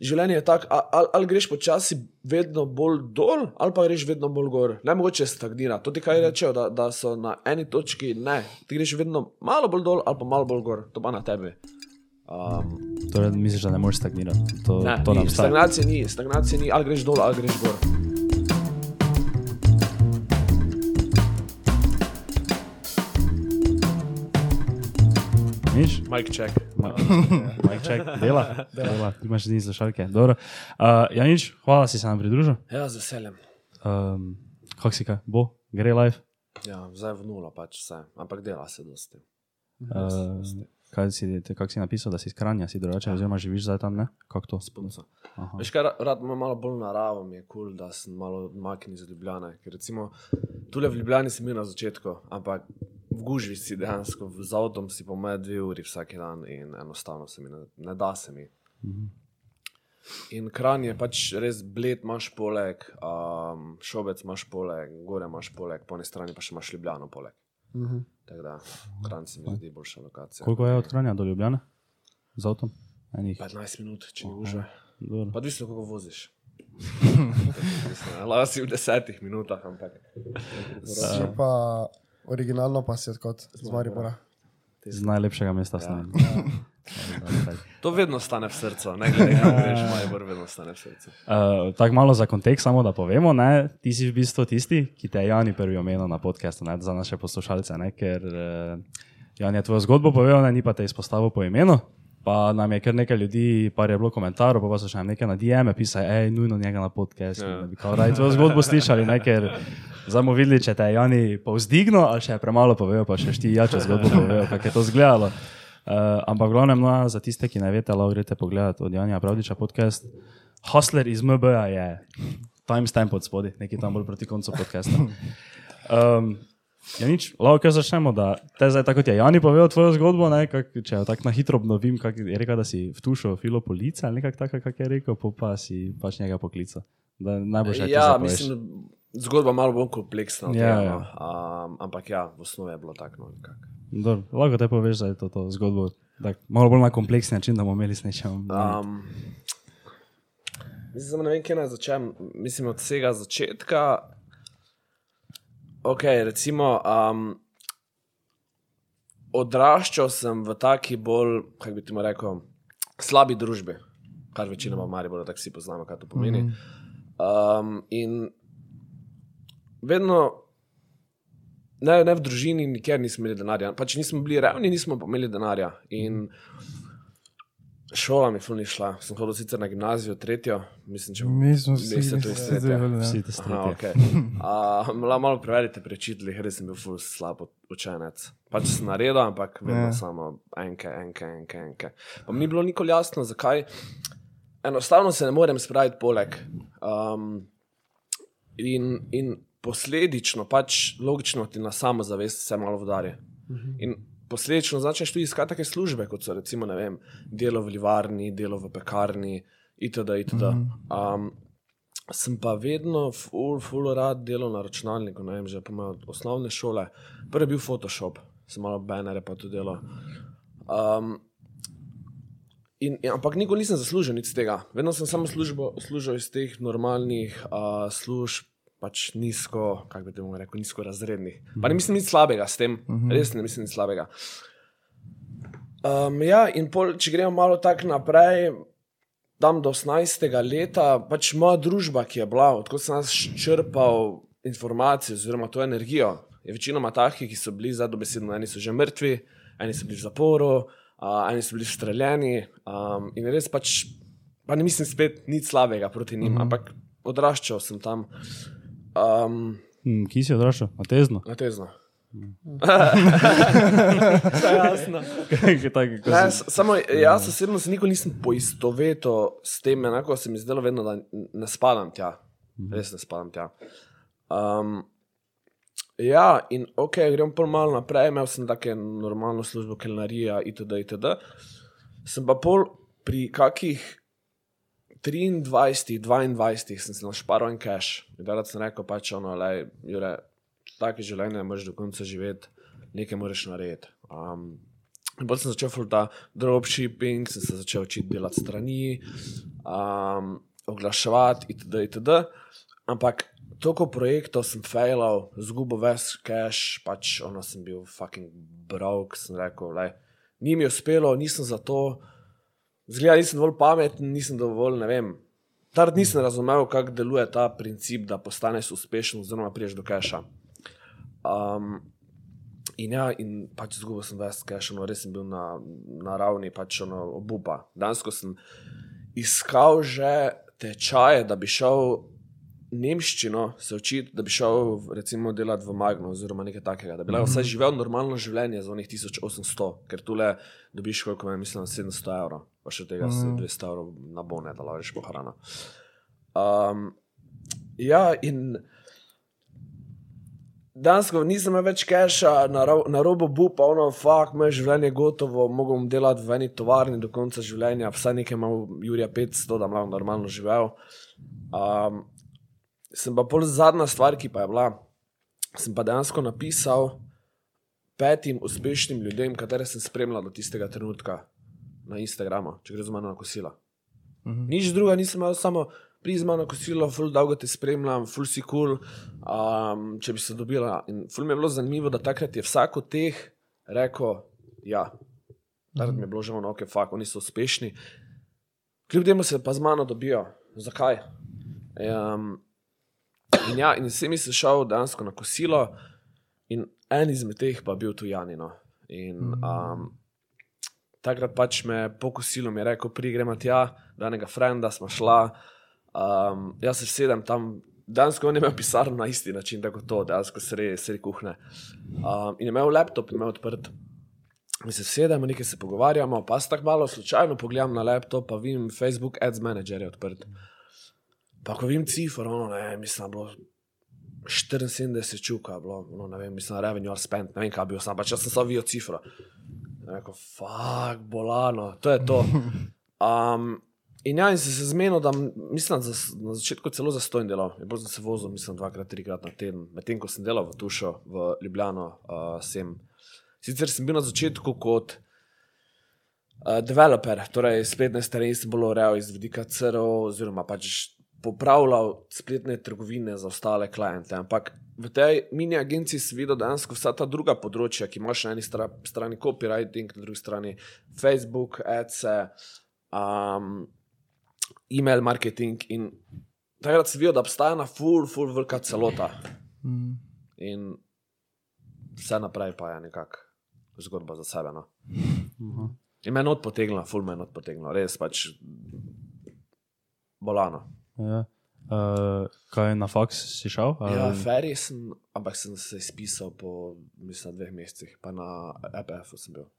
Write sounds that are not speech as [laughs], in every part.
življenje je tako, ali, ali greš počasi vedno bolj dol, ali pa greš vedno bolj gor. Ne mogoče stagnira. To ti kaj rečejo, da, da so na eni točki, ne, ti greš vedno malo bolj dol, ali pa malo bolj gor, to pa na tebi. Um, Torej, misliš, da ne moreš stagnirati. To, ne, to ni, stagnacije ni, stagnacije ni, ali greš dol, ali greš gor. Nič? Mike check. [laughs] Mike check, dela, dela, ti imaš dni slušalke. Dobro. Uh, ja, nič, hvala, si se nam pridružil. Ja, z veseljem. Um, kako si kaj, bo, gre live. Ja, zdaj v nulo pač vse, ampak dela se dosti. Uh, kaj si, kak si napisal, da si iz Kranja, si drugače, oziroma živiš zdaj tam, ne? Kako to? Punca. Aha. Veš, kaj, ra- rad imam malo bolj naravo, mi je kul, cool, da sem malo odmaknjen iz Ljubljana. Ker recimo tukaj v Ljubljani sem bil na začetku, ampak v gužvi si dejansko, z avtom si po med dve uri vsak dan in enostavno se mi ne, ne da se mi. In kran je pač res bled, imaš poleg, um, šobec imaš poleg, gore imaš poleg, po eni strani pa še imaš Ljubljano poleg. Tako da, kran se mi zdi boljša lokacija. Koliko je od Kranja do Ljubljane? Z avtom? Enih. 15 minut, če gužve. Dobro. Pa odvisno, kako voziš. Lahko [laughs] si v desetih minutah, ampak. Si pa originalno pa si odkot z Maribora. Z najlepšega mesta sem. [laughs] To vedno stane v srcu, ne glede na to, greš, Maribor vedno stane v srcu. Uh, [laughs] Tako malo za kontekst, samo da povemo, ne? ti si v bistvu tisti, ki te je Jani prvi omenil na podkastu, za naše poslušalce, ne? ker uh, Jan je tvojo zgodbo povedal, ne? ni pa te izpostavil po imenu. Pa nam je kar nekaj ljudi, par je bilo komentarjev, pa, pa so še nam nekaj na DM-e pisali, hej, nujno njega na podcast, Ja. da bi kao raj tvojo zgodbo slišali, ne? ker zdaj bomo videli, če te je Jani povzdignil ali še premalo povedal, pa še ti jače zgodbo povedal, kako je to izgledalo. Uh, ampak glavno, no, za tiste, ki ne veste, lahko greste pogledat od Janja Pravdiča podcast. Hustler iz MBA je timestamp od spodaj, nekaj tam bolj proti koncu podcasta. Um, ja, nič, lahko začnemo, da te zdaj tako je Jani povedal tvojo zgodbo, ne, kak, če jo tako na hitro obnovim, kak je rekel, da si vtušil filo police ali nekako tako, kak je rekel, po pa si pač njega poklical. Ja, mislim, zgodba malo bolj kompleksna. Ja, tega, ja. no. Um, ampak ja, v osnovi je bilo tako. No, nekako. Dobro, lahko te poveš za to, to zgodbo, tak, malo bolj na kompleksen način, da bomo imeli s nečem. Um, mislim, da ne vem, kje naj začnem. Mislim, od vsega začetka. Ok, recimo, um, odraščal sem v taki bolj, kako bi ti rekel, slabi družbi, kar večinoma v Mariboru, tako vsi poznamo, kaj to pomeni. Um, in vedno, ne, ne v družini, nikjer nismo imeli denarja. Pač nismo bili revni, nismo pa imeli denarja. In šola mi fulni šla. Sem hodil sicer na gimnazijo, tretjo, mislim, če Mi smo vsi, Veste, to je vsi tretje. delali, ja. Vsi Aha, stretje. okay. uh, malo, preverite pri učiteljih, res sem bil ful slab učenec. Pač sem naredil, ampak vedno Ja. samo enke, enke, enke. enke. Pa mi ni bilo nikoli jasno, zakaj. Enostavno se ne morem spraviti poleg. Um, in, in posledično, pač logično ti na samozavest vse malo vdari. In posledično začneš tudi iskati take službe, kot so recimo vem, delo v livarni, delo v pekarni itd. itd. Um, sem pa vedno, ful, ful rad delal na računalniku, ne vem, že mojem od osnovne šole. Prvi je bil Photoshop, sem malo banere pa tudi delal. Um, In, in, ampak nikoli nisem zaslužil nič tega. Vedno sem samo službo, služil iz teh normalnih uh, služb, pač nizko, kako bi temu rekel, nizko razrednih. Pa ne mislim nič slabega s tem, res ne mislim nič slabega. Um, ja, in pol, če gremo malo tako naprej, tam do 18. leta, pač moja družba, ki je bila, odkot sem jaz črpal informacije, oziroma to energijo, je večinoma takih, ki so bili zdaj dobesedno, eni so že mrtvi, eni so bili v zaporu, uh, eni so bili streljeni. Um, in res pač, pa ne mislim spet nič slabega proti njim, mm -hmm. ampak odraščal sem tam. Um, Hm, Kje si odraščal? Na tezno. na tezno. Vse [laughs] jasno. [laughs] Tako, ko Ne, samo jaz osebno se nikoli nisem poistovetil s tem, enako se mi zdelo vedno, da ne spadam tja. Res ne spadam tja. Um, ja, in ok, gremo pol malo naprej, imel sem take normalno službo, kelnarija itd. itd. Sem pa pol pri kakih 23, 22 sem se našparal en cash. In da sem rekel, pač ono, le, Jure, take življenje moraš do konca živeti, nekaj moraš narediti. Um, In potem sem začel ful ta dropshipping, sem se začel učiti delati strani, um, oglaševati itd. itd. Ampak toliko projektov sem failal, zgubil ves cash, pač ono sem bil fucking broke, sem rekel, le, ni mi uspelo, nisem za to, zgleda, nisem dovolj pameten, nisem dovolj, ne vem. Tard nisem razumel, kako deluje ta princip, da postaneš uspešen, oziroma priješ do cacha. Um, in ja, in pač zgubil sem ves cash, no res sem bil na, na ravni pač ono obupa. Danes, ko sem iskal že tečaje, da bi šel nemščino se učiti, da bi šel recimo delati v Magno oziroma nekaj takega, da bi lahko vsaj živel normalno življenje za onih 1800, ker tule dobiš koliko, me mislim, 700 evrov, pa še tega mm. 200 evrov na bone, da lažeš po hrano. Um, ja, in danes, ko nisem več keša, na, ro na robu bupa, ono, fakt, moje življenje je gotovo, mogel delati v eni tovarni do konca življenja, vsaj nekaj imel Jurija 500, da lahko normalno živel. Um, sem pa pol zadnja stvar, ki pa je bila, sem pa dejansko napisal petim uspešnim ljudem, katere sem spremljal do tistega trenutka na Instagramu, če gre za mano na kosila. Mhm. Nič druga nisem imel, samo prizma na kosilo, ful dolgo te spremljam, ful si kul, cool, um, če bi se dobila. In ful mi je bilo zanimivo, da takrat je vsak od teh rekel, ja, takrat mi je bilo že ono, ok, fakt, oni so uspešni. Kljub temu se pa z mano dobijo. Zakaj? Um, In, ja, in sem se šel dejansko na kosilo, in en izmed teh pa je bil tu Janino. In um, takrat pač me po kosilu mi je rekel, prigremo tja, da enega frenda smo šla. Um, jaz se sedem tam, dejansko on je imel pisarno na isti način, tako to, dejansko sredi sred kuhne. Um, in je imel laptop, imel odprt. Mi se sedemo, nekaj se pogovarjamo, pa se tako malo slučajno pogledam na laptop, pa vidim Facebook Ads Manager je odprt. Pa ko vidim cifr, ono, ne, mislim, je bilo 74 čuka, bilo, ono, ne vem, mislim, revenue or spent, ne vem, kaj bi bil sam, pač jaz sem samo videl cifro. Rekel, fuck, bolano, to je to. Um, in ja, in se zmenil, da mislim, da na začetku celo za stojn delal, in potem sem se vozil, mislim, dvakrat, trikrat na teden, medtem ko sem delal v Tušo, v Ljubljano, uh, sem. Sicer sem bil na začetku kot uh, developer, torej spletne strani sem bolj urejal iz vidika CRO, oziroma pač popravljal spletne trgovine za ostale kliente. Ampak v tej mini agenciji si videl dejansko vsa ta druga področja, ki imaš na eni strani copywriting, na drugi strani Facebook, ads, um, email marketing. In takrat si videl, da obstaja ena full, full, velika celota. Mm. In vse naprej pa je nekako zgodba za sebe. No. Uh -huh. In me je not potegnilo, full me je not potegnilo, res pač bolano. Ja. Uh, kaj na faks si šel? Ja, feri sem, ampak sem se izpisal po mislim, dveh mesecih, pa na EPF-u sem bil.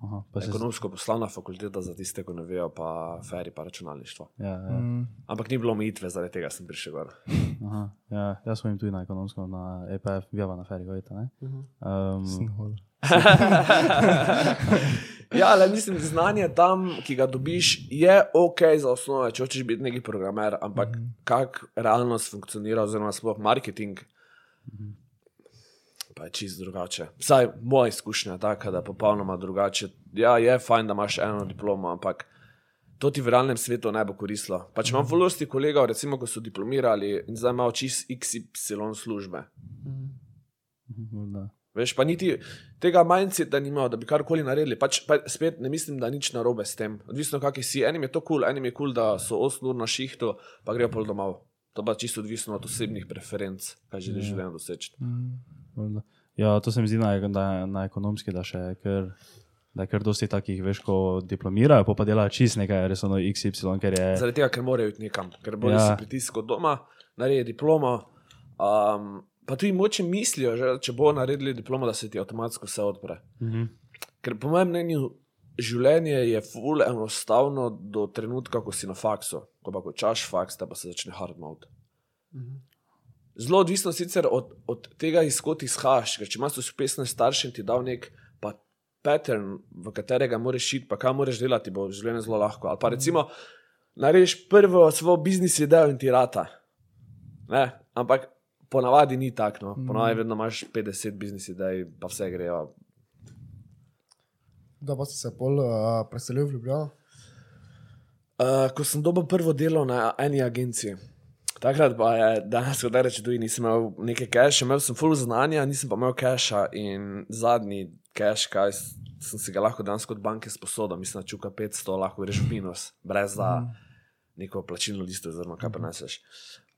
Aha, Ekonomsko poslovna fakulteta za tiste, ki ne vejo, pa feri, pa računalništvo. Ja, ja. Mm. Ampak ni bilo omejitve, zaradi tega sem prišel gor. [laughs] Aha, ja, jaz sem tudi na ekonomsko, na EPF, vjava na feri, gojite. Um, [laughs] ja, ali mislim, znanje tam, ki ga dobiš, je ok za osnove, če hočeš biti neki programer, ampak mm -hmm. kako realnost funkcionira, oziroma sploh marketing, mm -hmm. Pa je čist drugače. Vsaj moja izkušnja je taka, da je popolnoma drugače. Ja, je fajn, da imaš eno diplomo, ampak. To ti v realnem svetu ne bo koristilo. Pa če imam vlosti kolegov, recimo, ko so diplomirali in zdaj imajo čist XY službe. -hmm. Veš, pa niti tega mindseta nimajo, da bi karkoli naredili. Pač, pa spet ne mislim, da nič narobe s tem. Odvisno, kak si. Enim je to kul, cool, enim je kul, cool, da so 8 ur na šihtu, pa grejo pol domov. To pa čisto odvisno od osebnih preferenc, kaj želiš ja. življenje doseči. Mm. Ja, to se mi zdi na, na, na ekonomski, da še ker. Da je kar dosti takih, veš, ko diplomirajo, pa, pa delajo čist nekaj, res ono XY, ker je. Zaradi tega, ker morajo iti nekam, ker bodo ja. si pritisk od doma, naredijo diplomo. Um, pa tudi moče mislijo, že, če bo naredili diplomo, da se ti avtomatsko vse odpre. -hmm. Ker po mojem mnenju življenje je fully enostavno do trenutka, ko si na faksu, ko pa čaš faks, da pa se začne hard mode. -hmm. Zelo odvisno sicer od, od tega, izkot izhajaš, ker če imaš uspešne starše in ti dal nek pattern, v katerega moraš iti, pa kaj moraš delati, bo življenje zelo lahko. Ali pa recimo, narediš prvo svojo biznis idejo in ti rata. Ne? Ampak ponavadi ni tako. No. Ponavadi mm. vedno imaš 50 biznis idej, pa vse grejo. Da pa si se pol uh, preselil v Ljubljano. Uh, ko sem dobil prvo delo na eni agenciji. Takrat pa je danes, da rečem, tudi nisem imel neke cache, imel sem full znanja, nisem pa imel cache in zadnji cache, kaj sem si ga lahko danes kot banke sposodil, mislim, da čuka 500, lahko greš v minus, brez da neko plačilno listo, oziroma kaj preneseš.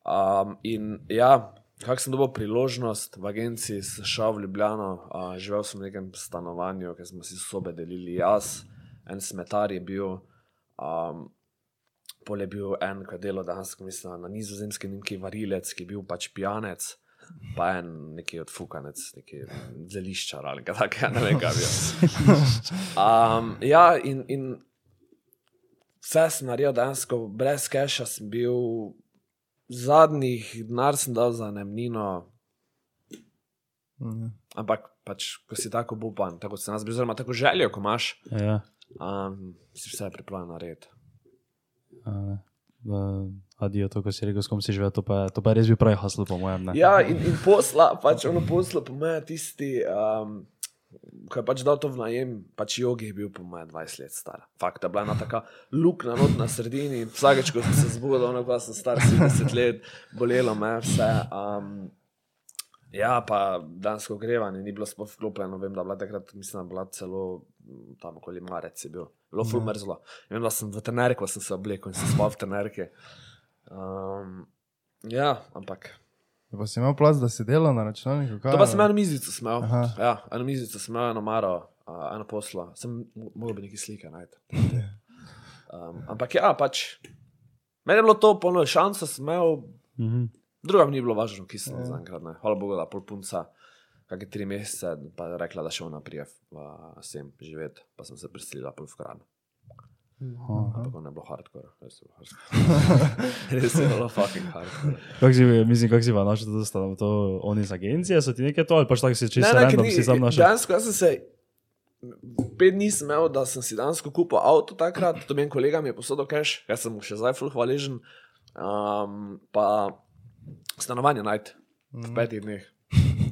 Um, in ja, kak sem dobil priložnost v agenciji, sem šel v Ljubljano, uh, živel sem v nekem stanovanju, ker smo si sobe delili jaz, en smetar je bil. Um, Pol je bil en, ki je delal danes, mislim, na nizozemskem, neki varilec, ki je bil pač pijanec, pa en neki odfukanec, neki zeliščar ali kaj takega, ne vem, kaj bi bil. Um, ja, in, in vse sem naredil danes, brez keša sem bil, zadnjih denar sem dal za najemnino, Mhm. ampak pač, ko si tako bupan, tako se nas bi, oziroma tako željo, ko imaš, Ja. um, si vse pripravljen narediti. Adijo, to, ko si rekel, s kom si živel, to to pa res bil pravi haslo, po mojem. Ne? Ja, in, in posla, pač ono poslo, po mojem, tisti, um, ki je pač dal to v najem, pač jogi je bil po mojem 20 let star. Fakt, da je bila ena taka luknja not na sredini, vsakeč, ko sem se zbudil, ono pa sem star 70 let, bolelo me vse. Um, ja, pa dansko grevanje ni bilo sploh vklopljeno, vem, da je bila takrat, mislim, da je bila celo tam okoli marec je bil, bilo ful mrzlo. In Vem, da sem v trenerku sem se oblekel in sem spal v trenerki. Um, ja, ampak. Pa si imel plac, da si delal na računalniku? kaj? To pa sem eno mizico smel. Aha. Ja, eno mizico sem imel, eno maro, uh, eno poslo. Sem mogel bi neki slike najti. Um, [laughs] ampak ja, pač. Meni je bilo to polno šanso, sem imel, Mhm. druga mi ni bilo važno, ki sem zaenkrat. ne. Hvala Bogu, da pol punca, kakšne tri mesece, pa je rekla, da še ona prije sem živeti, pa sem se prisilila pol v Kran. Ampak on je bilo hardcore, res je bilo [laughs] hardcore. res je bilo fucking hardcore. Kako si, mislim, kako si pa našel to, sta to oni iz agencije, so ti nekaj to, ali pač tako si čisto ker random, ni- si sam našel. Dejansko jaz sem se. Pet dni sem imel, da sem si danes kupil avto takrat, to je kolega mi je posodil cash, ker sem mu še zdaj ful hvaležen. Um, pa stanovanje najti v petih dneh.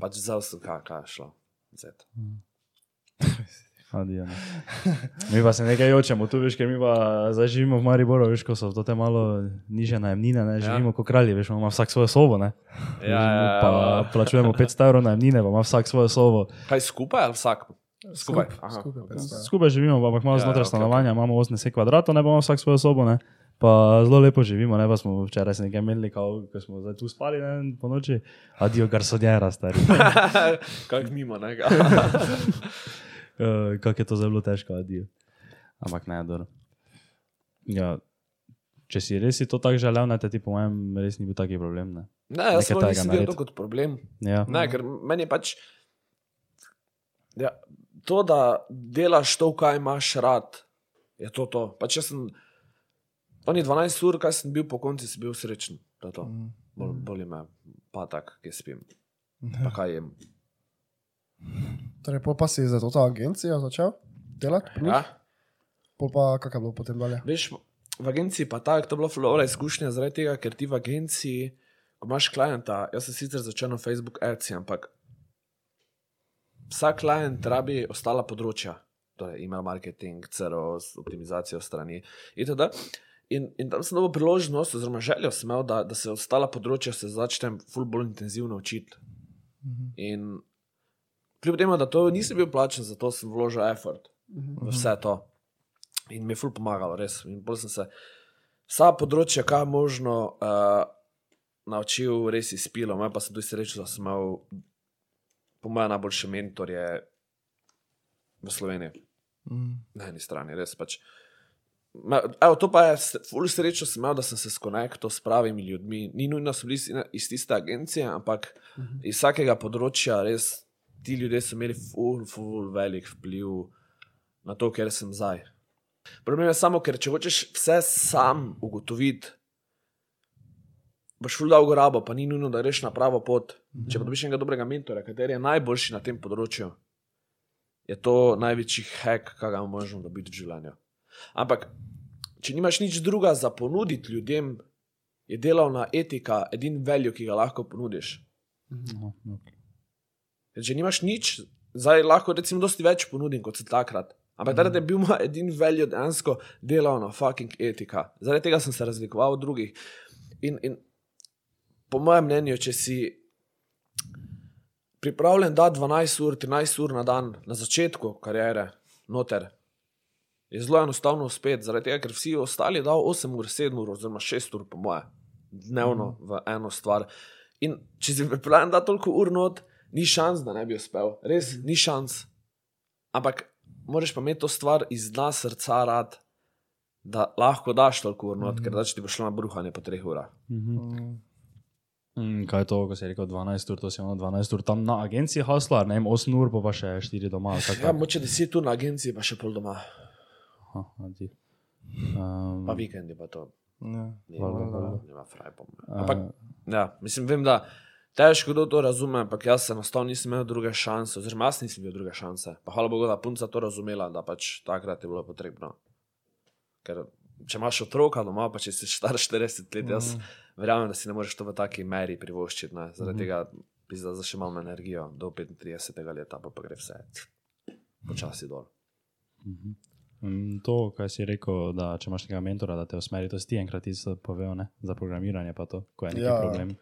Pač vzel sem, kaj, kaj je šlo. Vzet. [laughs] Adijo. Mi pa se nekaj jočemo, tu veš, ker mi pa zdaj živimo v Mariboru, veš, ko so to te malo niže najemnine, ne, živimo ja. kot kralji, veš, ima vsak svojo sobo, ne. Ja, ja, pa ja. plačujemo 500 evrov najemnine, pa ima vsak svojo sobo. Kaj skupaj ali vsak? Skupaj. Aha. Skupaj, predstavljam. Skupaj živimo, pa ampak imamo Ja, znotraj ja, okej, stanovanja, imamo 80 kvadratov, ne pa imamo vsak svojo sobo, ne. Pa zelo lepo živimo, ne pa smo včeraj se nekaj imeli, ko smo zdaj tu spali ne, po noči. Adijo, kar so djera, stari. [laughs] Kak mimo, ne? Uh, [laughs] kako je to zelo težko, adijo. Ampak ne, dobro. Ja, če si res si to tako želel, ne, te ti po mojem res ni bil taki problem. Ne? Ne, jaz sem nisem videl to kot problem. Ja. Ne, ker meni je pač. Ja, to, da delaš to, kaj imaš rad, je to. to. Pač jaz sem, oni 12 ur, kaj sem bil po konci, si bil srečen. To. Bol, boli me patak, ki spim. Pa kaj jem. Torej, pa si za to agencijo začel delati? Ja? Pol pa kak je bilo potem dalje? Veš, v agenciji pa tako, to je bila flora izkušnja zaradi tega, ker ti v agenciji, ko imaš klienta, jaz sem sicer začel na Facebook ads, ampak vsak klient rabi ostala področja, torej email marketing, CRO, optimizacijo strani itd. In, in tam sem dobil priložnost, oziroma željo sem imel, da, da se ostala področja se začnem ful bolj intenzivno učiti. In kljub temu, da to nisem bil plačen, zato sem vložil effort v vse to. In mi je ful pomagalo, res. In bolj sem se vsa področja, kaj je možno, uh, naučil res izpilo. Me pa sem tudi srečen, da sem imel, po mojem, najboljše mentorje v Sloveniji. Na eni strani, res pač. Me, evo, to pa je, ful srečo sem imel, da sem se skonektal s pravimi ljudmi. Ni nujno, da so bili iz- tiste agencije, ampak iz vsakega področja res ti ljudje so imeli ful, ful velik vpliv na to, ker sem zdaj. Problem je samo, ker če hočeš vse sam ugotoviti, boš ful dolgo rabo, pa ni nujno, da greš na pravo pot. Če pa dobiš enega dobrega mentora, kateri je najboljši na tem področju, je to največji hek, kar ga možemo dobiti v življenju. Ampak, če nimaš nič druga za ponuditi ljudem, je delovna etika edini veljo, ki ga lahko ponudiš. No, no. Ker če nimaš nič, zdaj lahko recimo dosti več ponudim kot se takrat. Ampak takrat je bil moj edini veljo dejansko delovna fucking etika. Zaradi tega sem se razlikoval od drugih. In, in po mojem mnenju, če si pripravljen da 12 ur, 13 ur na dan na začetku kariere, noter, je zelo enostavno uspeti, zaradi tega, ker vsi ostali dajo 8 ur, 7 ur, oziroma 6 ur, po moje, dnevno v eno stvar. In če si pripravljen da toliko ur not, ni šans, da ne bi uspel. Res ni šans. Ampak moraš pa imeti to stvar iz dna srca rad. Da lahko daš toliko ur, not, ker da ti bo šlo na bruhanje po treh urah. Mm, kaj je to, ko si rekel 12 ur, to si imel 12 ur tam na agenciji Haslar, ne vem, 8 ur, pa, pa še 4 doma. ali tako. Ja, moče deset ur na agenciji, pa še pol doma, Aha, ti. Um, pa vikendi pa to. Ja. Nima, Valjda, valjda. nima fraj po mojem. Ampak, ja, mislim, vem, da težko kdo to razume, ampak jaz enostavno nisem imel druge šanse, oziroma jaz nisem imel druge šanse. Pa hvala Bogu, da punca to razumela, da pač takrat je bilo potrebno. Ker če imaš otroka doma, pa če si star 40 let, jaz verjamem, da si ne moreš to v taki meri privoščiti. Ne. Zaradi tega bi zdaj še malo energijo do 35. leta, pa, pa gre vse počasi dol. Mm, To, kar si rekel, da če imaš nekega mentora, da te usmeri, to si ti enkrat isto povedal, ne? za programiranje, pa to, ko je neki Ja. problem.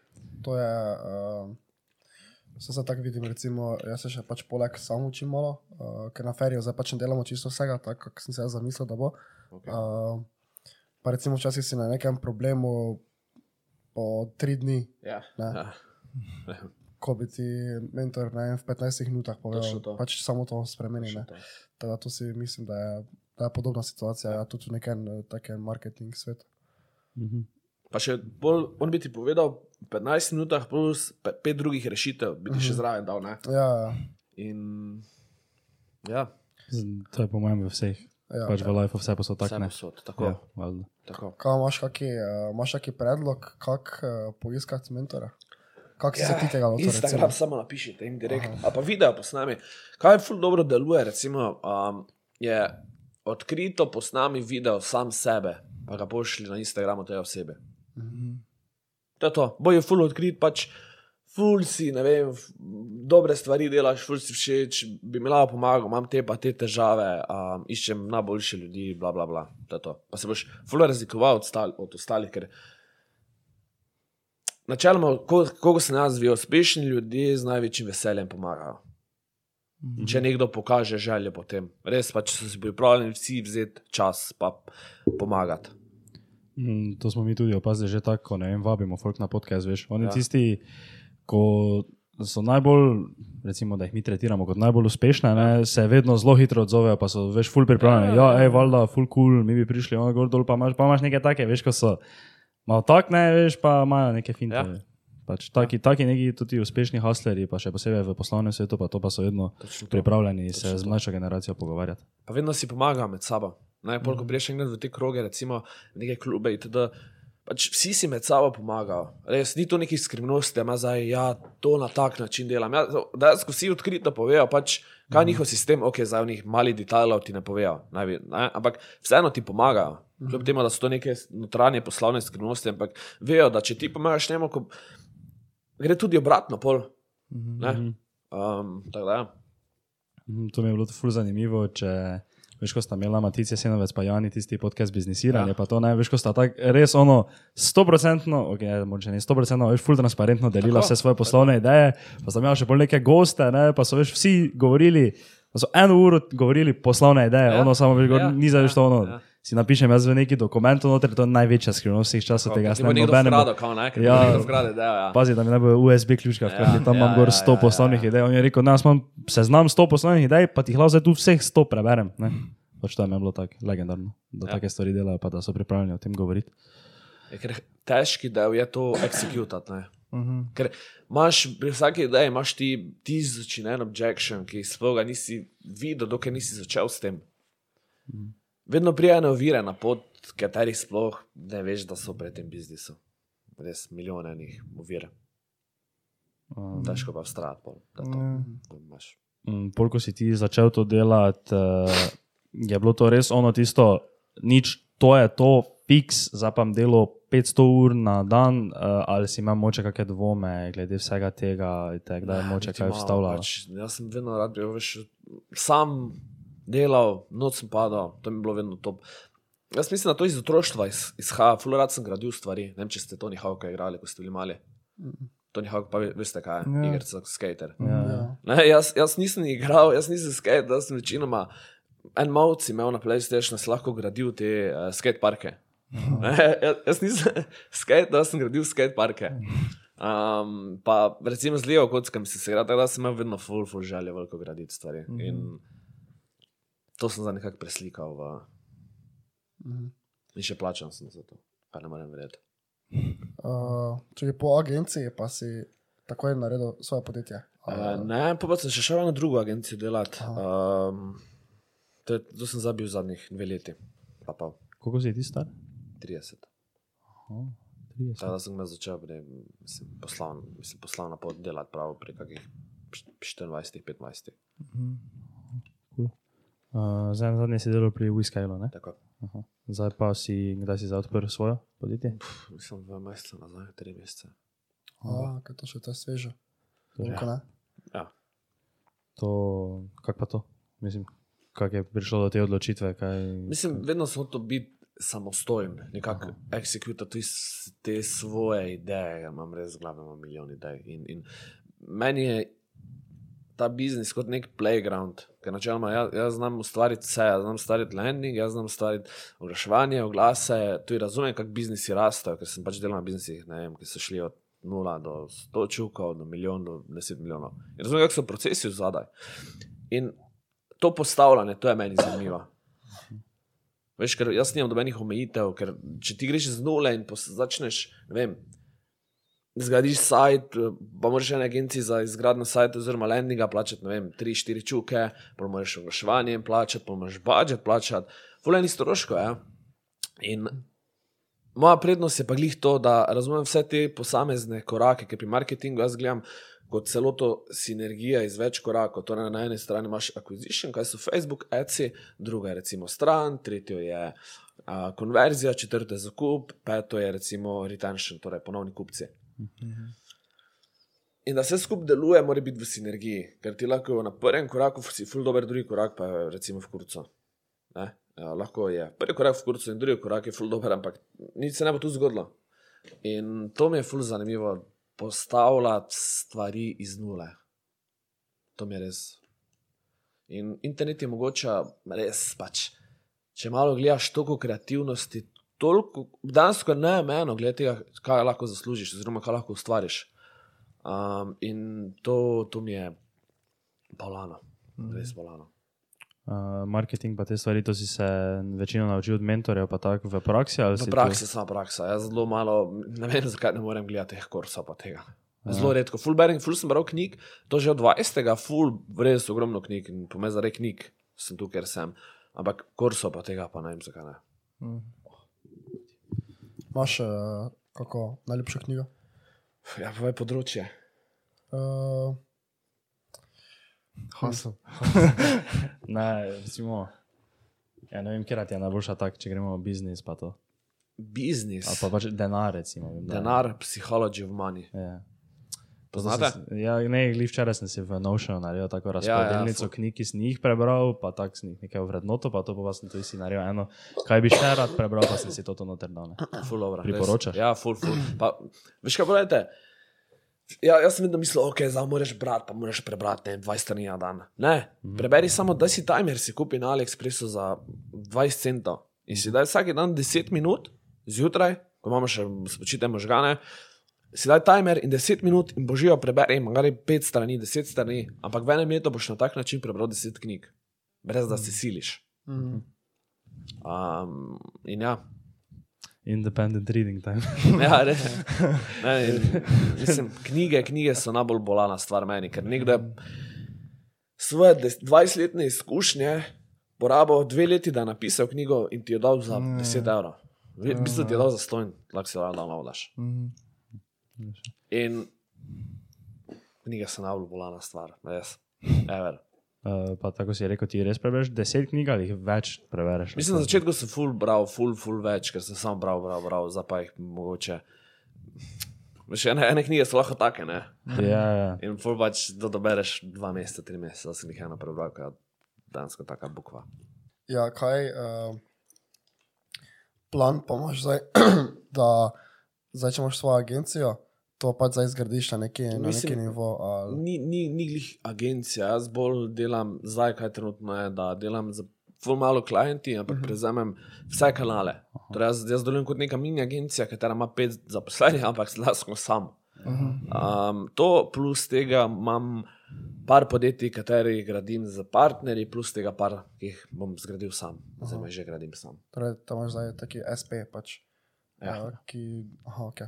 To je, uh, vse se tako vidim, recimo, jaz se še pač poleg sam učim malo, uh, ker na ferijo zdaj pač ne delamo čisto vsega, tako kot sem se jaz zamislil, da bo. Okay. Uh, pa recimo včasih si na nekem problemu po tri dni, Ja. Ne. Ja. ko bi ti mentor ne, v 15 minutah povedal, to. pač samo to spremeni. To. Tako da to si mislim, da je, da je podobna situacija, ja, tudi v nekem eh, takem marketing svetu. Mhm. Pa še bolj, on bi ti povedal, v 15 minutah plus pe- pet drugih rešitev, bi ti še zraven dal. Ne? Ja, ja, In ja, To je po mojem v vseh. ja. Pač v life vse posod vse tako ne. posod. Tako. Ja, Ja. valjda. tako. Kaj imaš, kaki, uh, imaš kaki predlog, kako uh, poiskati mentora? Kako si se ti tega lotil? Instagram recimo? samo napišite in direkt. A pa video posnami. Kaj ful dobro deluje, recimo, um, je odkrito posnami video sam sebe, pa ga pošli na Instagramu te osebe. To je to, boj je ful odkrit, pač ful si, ne vem, dobre stvari delaš, ful si všeč, bi mi lahko pomagal, imam te pa te težave, um, iščem najboljše ljudi, bla bla bla. To je to. Pa se boš ful razlikoval od, stal, od ostalih, ker načeloma, ko- koliko sem jaz videl, uspešni ljudje z največjim veseljem pomagajo. Če nekdo pokaže željo po tem, res pa če so si pripravljeni vsi vzeti čas pa pomagati. Mm, to smo mi tudi opazili že tako, ne vem, vabimo folk na podcast, veš. Oni Ja. ja. tisti, ko so najbolj, recimo, da jih mi tretiramo kot najbolj uspešne, ne, se vedno zelo hitro odzovejo, pa so veš, ful pripravljeni. Ja, ej, valjda, ful cool, mi bi prišli, ono gor dol, pa imaš, pa imaš neke take, veš, ko so malo tak, ne, veš, pa imajo neke finte. Ja. Ja. Pač taki, taki neki tudi uspešni hustleri, pa še posebej v poslovnem svetu, pa to pa so vedno Točno to. pripravljeni se Točno z to. mlajšo generacijo pogovarjati. Pa vedno si pomagajo med sabo. Najpolj, ko priješ enkrat v te kroge, recimo neke klube, itd., pač vsi si med sabo pomagajo. Res ni to neki skrivnosti, da ima zdaj, ja, to na tak način delam. Ja, dejansko vsi odkrito povejo, pač, kaj je njihov sistem, ok, zdaj v njih malih detajlov ti ne povejo, najvi, ne? ampak vseeno ti pomagajo. Kljub temu, da so to neke notranje poslovne skrivnosti, ampak vejo, da če ti pomagaš njemu, ko gre tudi obratno, pol. Ne? Um, tako da, ja. Mhm, To mi je bilo ful zanimivo, če veš, ko sta imela Matica Senovec, pa Jani tisti podcast biznisiranje, Ja. ja. pa to ne, veš, ko sta tako res ono 100%, ok, mogoče ne 100%, veš, ful transparentno delila Tako, vse svoje poslovne ideje, pa sta imela še bolj neke goste, ne, pa so veš vsi govorili, so eno uro govorili poslovne ideje, Ja. ja. ono samo veš, Ja, ja. ni za veš to ono. ja. Ja. Si napišem jaz v neki dokument, noter, to je največja skrivnost vseh časov tega. Bo ne ne, ker Ja. ja. zgrade, da, ja. Pazi, da mi ne bo USB ključka, Ja, ker tam ja, imam gor ja, 100 ja, poslovnih ja. idej. On je rekel, da imam seznam 100 poslovnih idej, pa ti jih lahko zdaj tu vseh 100 preberem. Ne? Pač to je meni bilo tako legendarno, da Ja. ja. take stvari delajo, pa da so pripravljeni o tem govoriti. Je, ker težki del je to executati. ne. Mhm. Ker imaš pri vsaki ideji, imaš ti tisoč in en objection, ki sploh ga nisi videl, dokler nisi začel s tem. Vedno prijajo ovire na pot, katerih sploh ne veš, da so pred tem biznisu. Res milijone njih ovir. Um, Težko pa pol, da to- Ja. to imaš. Mm, Pol, ko si ti začel to delati, uh, je bilo to res ono tisto, nič, to je to, fiks, zapam delo 500 ur na dan, uh, ali si imam moče kakšne dvome glede vsega tega, kdaj je moče kaj vstavljati. Pač, jaz sem vedno rad bil, veš, sam delal, noč sem padal, to mi je bilo vedno top. Jaz mislim, da to iz otroštva iz, izhaja, fulorat sem gradil stvari. Ne vem, če ste Tony Hawk igrali, ko ste bili mali. Tony Hawk, pa ve- veste kaj, Ja. ja. igrica, skater. Ja. Ja. Ne, jaz, jaz nisem igral, jaz nisem skate, jaz sem večinoma en malce imel na PlayStationu, sem lahko gradil te uh, skate parke. Ne, jaz, jaz nisem [laughs] skate, jaz sem gradil skate parke. Um, pa recimo z levo kockami se igra, tako da sem imel vedno full, full želje veliko graditi stvari. In to sem za nekako preslikal v, Mhm. in še plačam sem za to, kar ne morem verjeti. Uh, če je po agenciji, pa si takoj naredil svoje podjetje. Uh, ne, pa, pa sem še šel eno drugo agencijo delati. Um, to, je- to sem zabil zadnjih dve leti, pa pa Koliko si ti star? 30. Oh, 30. Tako da sem ga začel pri, mislim, poslovno, mislim, poslovno pot delati prav pri kakih 24-25. Uh, zdaj, zadnji si delal pri Whiskailu, ne? Tako, Aha. Zdaj pa si, kdaj si zdaj odprl svoje podjetje? mislim, dva meseca nazaj, tri mesece. A, kaj to še to je sveže. Ne? Ja. To, kak pa to? Mislim, kak je prišlo do te odločitve? Kaj... Mislim, vedno sem hotel biti samostojen, nekako executirati te svoje ideje. Ja, imam res imam milijon idej. In, in meni je ta biznis kot nek playground, ker načeloma jaz, jaz znam ustvariti vse, jaz znam ustvariti landing, jaz znam ustvariti oglaševanje, oglase. Tudi razumem, kako biznisi rastejo, ker sem pač delal na biznisih, vem, ki so šli od 0 do 100 čukov, do milijon, do 10 milijonov. In razumem, kako so procesi zadaj. In to postavljanje, to je meni zanimivo. Veš, ker jaz nimam dobenih omejitev, ker če ti greš z nule in začneš, ne vem, zgradiš sajt, eh, pa moraš ene agenciji za izgradnjo sajta oziroma landinga plačati, ne vem, 3-4 čuke, pa moraš jim plačati, pa moraš budžet plačati, fuleni stroško, ja. In moja prednost je pa glih to, da razumem vse te posamezne korake, ker pri marketingu jaz gledam kot celoto sinergija iz več korakov. Torej, na eni strani imaš acquisition, kaj so Facebook, Etsy, druga je recimo stran, tretjo je uh, konverzija, četrto je zakup, peto je recimo retention, torej ponovni kupci. In da vse skupaj deluje, mora biti v sinergiji, ker ti lahko na prvem koraku si ful dober, drugi korak pa je recimo v kurcu. Ne? Ja, lahko je prvi korak v kurcu in drugi korak je ful dober, ampak nič se ne bo tu zgodilo. In to mi je ful zanimivo, postavljati stvari iz nule. To mi je res. In internet je mogoče res pač. Če malo gledaš toliko kreativnosti, toliko, danes je neomejeno, gledaj, kaj lahko zaslužiš, oziroma kaj lahko ustvariš. Um, in to, to mi je bolano, res bolano. Uh, marketing pa te stvari, to si se večino naučil od mentorjev, pa tako v praksi? V praksi sama praksa. Jaz zelo malo, ne vem, zakaj ne morem gledati teh kursov pa tega. Zelo redko, full bearing, full sem bral knjig, to že od 20. full, res ogromno knjig in pomeni za rek knjig, sem tu, ker sem. Ampak kursov pa tega pa ne vem, zakaj ne. Imaš uh, kako najljubšo knjigo? Ja, povej področje. Uh, Hasel. [laughs] Ne, recimo, ja, ne vem, kje je najboljša tak, če gremo v biznis, pa to. Biznis, Ali pa pač denar, recimo. vem, denar, psihology of money. Ja. Poznate? Ja, ne, glih včeraj sem si v Notionu naredil tako razpredelnico ja, ful. knjig, ki sem jih prebral, pa tako sem jih nekaj vrednoto, pa to pa sem tudi si naredil eno, kaj bi še rad prebral, pa sem si to noter dal. ne. Full dobro. Priporočaš? Res. Ja, full, full. Pa, veš kaj povedete? Ja, jaz sem vedno mislil, ok, zdaj moraš brati, pa moraš prebrati ne, vem, 20 strani na dan. Ne, preberi samo, da si timer, si kupi na AliExpressu za 20 centov in si daj vsak dan 10 minut zjutraj, ko imamo še spočite možgane. Si daj timer in 10 minut in božijo preberi, magari 5 strani, 10 strani, ampak v enem letu boš na tak način prebral 10 knjig, brez da se siliš. mm, Um, in ja, Independent reading time. [laughs] Ja, ne, [laughs] ne, in, mislim, knjige, knjige so najbolj bolana stvar meni, ker nekdo je svoje des- 20-letne izkušnje porabil dve leti, da je napisal knjigo in ti jo dal za 10 evrov. V bistvu ti je dal za stojn, lahko si jo dal daš. Mhm. In knjige so najbolj bolana stvar, res. Ever. Uh, pa tako si rekel, ti res prebereš deset knjig ali več prebereš? Mislim, na začetku sem full bral, full, full več, ker sem samo bral, bral, bral, zdaj pa jih mogoče. Veš, ene, ene knjige so lahko take, ne? Ja, ja. In full pač, da dobereš dva meseca, tri mesece, da sem jih eno prebral, kaj dejansko taka bukva. Ja, kaj uh, plan pa imaš zdaj, [clears throat] da zdaj, če imaš svojo agencijo, to pač zdaj zgradiš na neki, na Mislim- neki nivo. Ali, Ni, ni, ni glih agencija, jaz bolj delam zdaj, kaj trenutno je, da delam za ful malo klienti, ampak prevzamem vse kanale. Torej, jaz, jaz delujem kot neka mini agencija, katera ima pet zaposlenih, ampak zdaj sem sam. Um, to plus tega imam par podjetij, katerih gradim z partnerji, plus tega par, ki jih bom zgradil sam, oziroma že gradim sam. torej, tam imaš zdaj taki SP, pač, Ja. uh, ki. Aha, okay.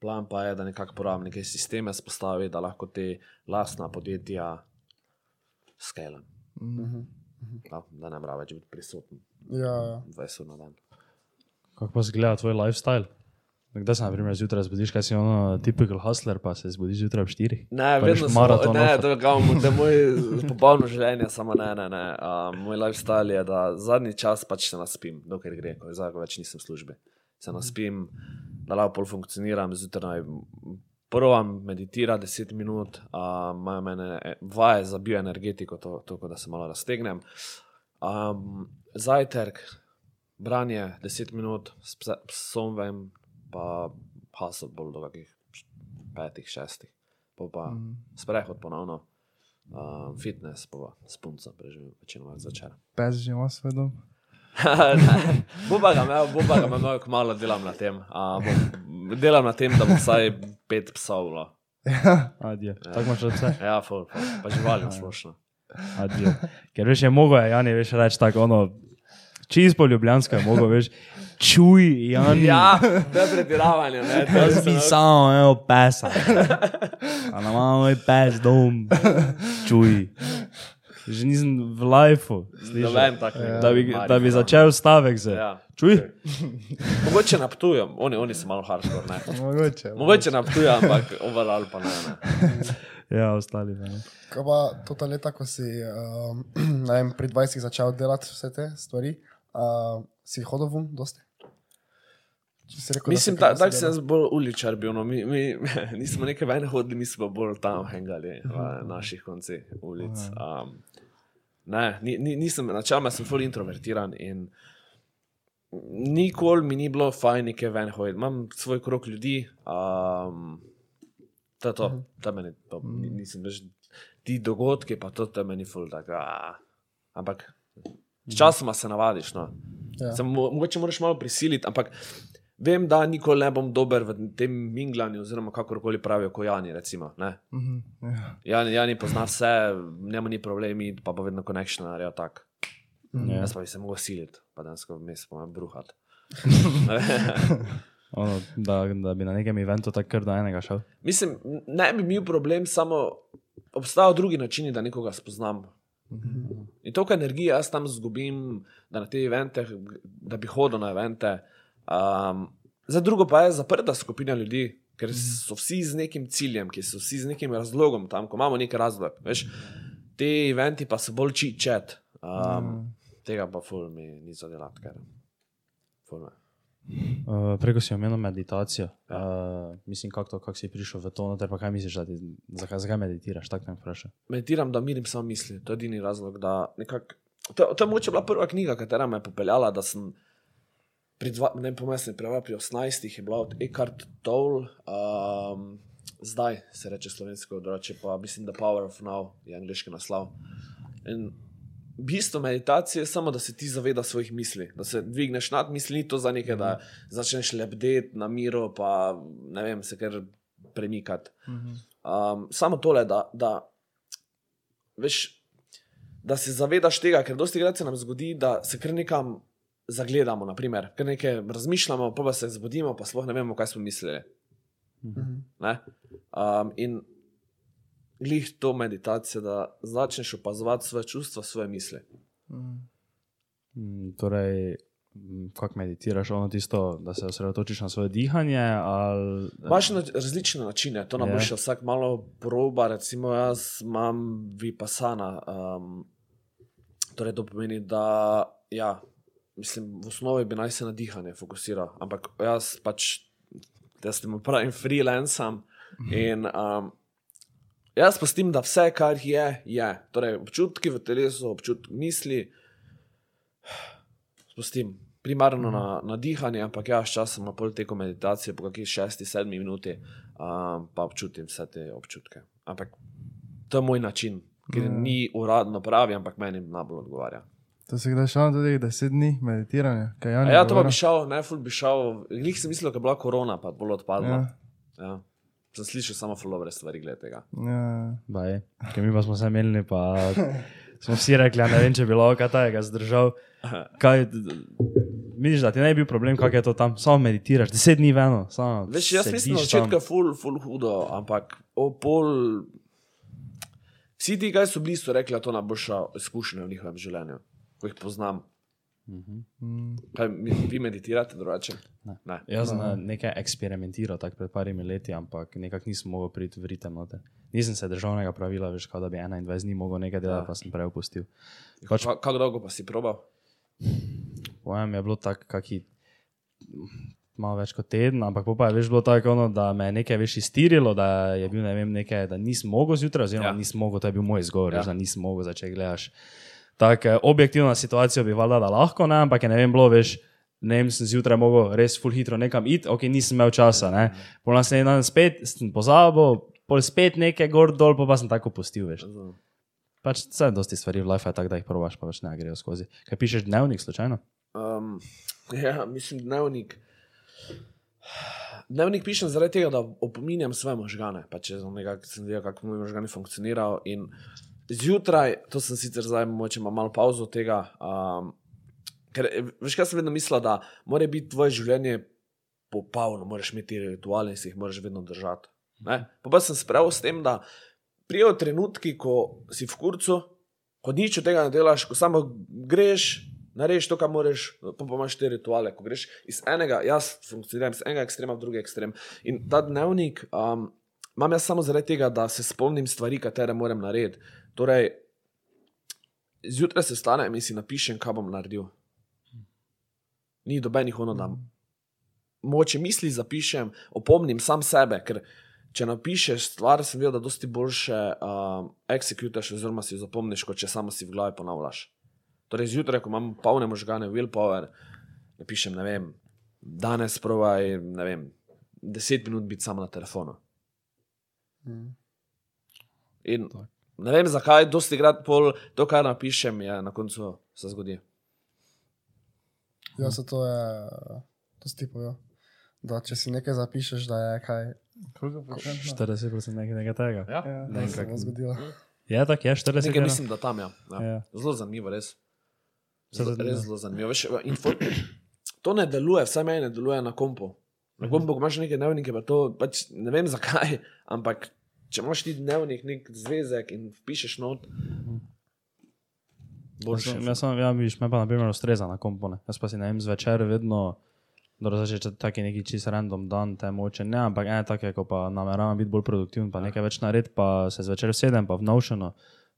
Plan pa je, da nekako porabim neke sisteme spostavi, da lahko te lastna podjetja skelam. Da, da ne mora več biti prisoten ja, ja. 20 ur na dan. Kako pa zgleda tvoj lifestyle? Kdaj se, na primer, zjutraj zbudiš, kaj si ono, typical hustler, pa se zbudiš zjutraj ob 4? Ne, Pa vedno sem maraton Ne, to je, kao, to je moj popolno življenje, samo ne, ne. ne. Uh, moj lifestyle je, da zadnji čas pač se naspim, dokler gre, ko zdaj več nisem v službi. Se naspim, da lahko pol funkcioniram, zjutraj prvo meditira 10 minut, imajo mene eh, vaje za bioenergetiko, to, to da se malo raztegnem. Um, zajtrk, branje 10 minut, s pse- psom vem, pa hasel bolj do kakih petih, šestih, pa pa mm. sprehod ponovno, um, fitness, pa pa s punco preživim večinoma zvečer. Pes že ima svoj dom. [laughs] Boba ga imel, boba ga imel, ko malo delam na tem. A, bom, delam na tem, da bo vsaj pet psov. [laughs] bilo. Adijo. Tako imaš vse. Ja, ful, pa, pa živali splošno. Adijo. Ker veš, je mogo, je Jani, veš, reči tako ono, čisto ljubljansko je mogo, veš, čuj, Jani. Ja, to je pretiravanje. Ne, to Jaz je bi samo, evo, pesa. A nam ima moj pes dom, čuj. Že nisem v lifeu, tak. da bi, da bi začel stavek z. Ja. Čuj. Mogoče naptujem, oni, oni so malo hardcore. Ne. Mogoče. Mogoče naptujem, ampak overall pa ne. ne. Ja, ostali ne. Kaj pa to ta leta, ko si um, ne vem, pri 20 začel delati vse te stvari, uh, si hodil ven, dosti? Rekel, Mislim, da da sem jaz bolj uličar bil. No. Mi, mi, [laughs] nismo neke vene hodili, mi smo bolj tam hengali v naših koncih ulic. Um, ne, ni, ni, nisem, načeloma sem full introvertiran in nikoli mi ni bilo fajn neke ven hoditi. Imam svoj krok ljudi. Um, to je to, to meni, to, ni- nisem več ti dogodki, pa to, je meni full tako. a. Ampak sčasoma se navadiš. No. Ja. Sem, mo mogoče moraš malo prisiliti, ampak vem, da nikoli ne bom dober v tem minglanju, oziroma kakorkoli pravijo, kot Jani. Recimo, ne. Mhm, ja. Jani, Jani pozna vse, njemu ni problemi, pa bo vedno konekšno naredil tak. Ja. Jaz pa bi se mogel siliti, pa vmes pa me bruhati. [laughs] Ono, da, da bi na nekem eventu tako kar do enega šel. Mislim, ne bi imel problem, samo obstajajo drugi načini, da nekoga spoznam. In toliko energije jaz tam zgubim, da na te evente, da bi hodil na evente. Um, za drugo pa je zaprta skupina ljudi, ker so vsi z nekim ciljem, ki so vsi z nekim razlogom tam, ko imamo neki razlog. Veš, te eventi pa so bolj čičet. Um, tega pa ful mi ni zadelati, ker. Ful me. Uh, preko si omenil meditacijo. Ja. Uh, mislim, kako kak si prišel v to, noter pa kaj misliš, ti, zakaj, zakaj meditiraš, tako me vprašaj. meditiram, da mirim samo misli. To je edini razlog, da nekako. To, to je mogoče bila prva knjiga, katera me je popeljala, da sem pri, dva, ne pomesni, pri 18 je bila od Eckhart Tolle, um, zdaj se reče slovensko, drugače pa mislim, da Power of Now je angliški naslov. In bistvo meditacije je samo, da se ti zavedaš svojih misli, da se dvigneš nad misli, ni to za nekaj, da začneš lebdeti na miru, pa ne vem, se kar premikati. Um, samo tole, da, da, veš, da se zavedaš tega, ker dosti krat se nam zgodi, da se kar nekam zagledamo, naprimer, ker nekaj razmišljamo, pa, pa se zbudimo, pa sploh ne vemo, kaj smo mislili. Ne? Um, in glih to meditacijo, da začneš opazovati svoje čustva, svoje misli. Mm, torej, mm, kako meditiraš, ono tisto, da se osredotočiš na svoje dihanje? Ali, Imaš na, različne načine, to nam Ja. bo še vsak malo proba. Recimo, jaz imam vipasana. Um, torej, to pomeni, da ja, mislim, v osnovi bi naj se na dihanje fokusiral, ampak jaz pač, jaz temu pravim freelancem in um, jaz pustim, da vse, kar je, je. Torej, občutki v telesu, občutki misli, spustim. Primarno na, na dihanje, ampak ja, sčasoma pol teko meditacije, po kakšni šesti, sedmi minuti, um, pa občutim vse te občutke. Ampak to je moj način, ki Ja. ni uradno pravi, ampak meni najbolj odgovarja. To si kdaj šel na tudi 10 dni meditiranja? Kaj A Jani ja, to pa bi šel, ne, ful bi šel. Glih sem mislil, da je bila korona, pa bolj odpadla. Ja, Ja. Ja. Sem slišal samo fulobre stvari glede tega. ja. Baj, ker mi pa smo se menili, pa [laughs] smo vsi rekli, a ne vem, če bi lahko kaj tajega zdržal. Kaj, misliš, da ti ne bi bil problem, kako je to tam, samo meditiraš, deset dni veno, samo. Veš, jaz mislim, da sediš začetka je ful, ful hudo, ampak o pol. Vsi ti, ki so bili, so rekli, da je to najboljša izkušnja v njihovem življenju, ko jih poznam. Mm. Kaj, mi, vi meditirate drugače? Ne. ne. Jaz sem na nekaj eksperimentiral tako pred parimi leti, ampak nekako nisem mogel priti v ritem. noter. Nisem se državnega pravila, veš, kao, da bi 21 dni mogel nekaj delati, Ja. pa sem prej opustil. Pač, Kako dolgo pa si probal? Pojem je bilo tako, kaki malo več kot teden, ampak pa je veš bilo tako, ono, da me je nekaj več iztirilo, da je bil ne vem nekaj, da nisem mogel zjutraj, oziroma Ja. nisem mogel, to je bil moj izgovor, Ja. ja. da nisem mogel začeti gledati. Tako eh, objektivna situacija bi valjda da lahko, ne, ampak je ne vem, bilo veš. Ne vem, sem zjutraj mogel res full hitro nekam iti, ok, nisem imel časa. Ne. Pol naslednji dan spet sem pozabil, pol spet nekaj gor dol, pol pa sem tako pustil. Veš. Pač vse dosti stvari v life je tako, da jih probaš, pa več ne grejo skozi. Kaj pišeš dnevnik slučajno? Um, [laughs] ja, mislim, dnevnik. Dnevnik pišem zaradi tega, da opominjam svoje možgane. Pa če sem videl, kako moji možgani funkcionirajo. In zjutraj, to sem sicer zdaj, moče imam malo pauzo od tega. Um, ker eh, veš, kaj sem vedno mislil, da mora biti tvoje življenje popolno, moraš imeti rituale in se jih moraš vedno držati. Ne? Pa, pa sem sprejel s tem, da prijo trenutki, ko si v kurcu, ko nič od tega ne delaš, ko samo greš, narediš to, kar moraš, pa, pa imaš te rituale. Ko greš iz enega, jaz funkcioniram iz enega ekstrema v drugi ekstrem. In ta dnevnik um, imam jaz samo zaradi tega, da se spomnim stvari, katere moram narediti. Torej, zjutraj se stanem in si napišem, kaj bom naredil. Ni dobenih ono, da moče misli zapišem, opomnim sam sebe, ker če napišeš stvar, sem videl, da dosti boljše um, executaš oziroma si jo zapomniš, kot če samo si v glavi ponavljaš. Torej, zjutraj, ko imam polne možgane, willpower, napišem, ne vem, danes provaj, ne vem, deset minut biti samo na telefonu. Mm. In ne vem, zakaj, dosti krat pol to, kar napišem, je na koncu se zgodi. Ja, se to je, to si ti povedal. Da če si nekaj zapišeš, da je kaj, Koliko procentno? 40% nekaj, nekaj tega. Ja. Ja. da se bo zgodilo. Je tako, je 40%. Nekaj mislim, da tam je. Ja. Ja. Zelo zanimivo, res. Zelo, res zelo zanimivo. Veš, info, [clears throat] to ne deluje, vsaj meni ne deluje na kompu. Na kompu, ko imaš neke dnevnike, pa to pač ne vem zakaj, [laughs] ampak če imaš ti dnevnik, nek zvezek in pišeš not, boljše. sem, jaz sem, ja, viš, me pa na primer ustreza na kompone. Jaz pa si ne vem, zvečer vedno, dobro, zdaj, če taki neki čist random dan, te moče ne, ampak ene take, ko pa nameravam biti bolj produktiven, pa nekaj več narediti, pa se zvečer sedem, pa v Notionu,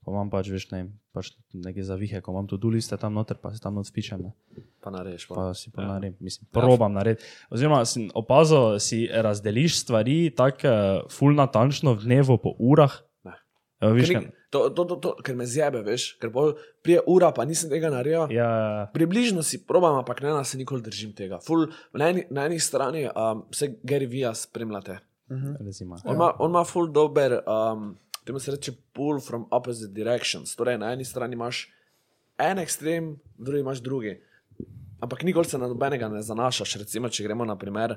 pa imam pač, veš, ne, pač neke zavihe, ko imam tudi liste tam noter, pa si tam not spičem, ne, Pa narediš. Pa. pa si pa Ja. naredim, mislim, probam narediti. Oziroma, sem opazil, si razdeliš stvari tako uh, full natančno v dnevu po urah. Ne. Evo, viš, Ker, ni, to, to, to, to, ker me zjebe, veš, ker prije ura, pa nisem tega naredil. ja, Približno si probam, ampak ne, da se nikoli držim tega. Ful, na, eni, na eni strani um, vse Gary Vija spremljate. recimo. On ima, on ima ful dober, um, temu se reče pull from opposite directions. Torej, na eni strani imaš en ekstrem, na drugi imaš drugi. Ampak nikoli se na nobenega ne zanašaš. Recimo, če gremo na primer,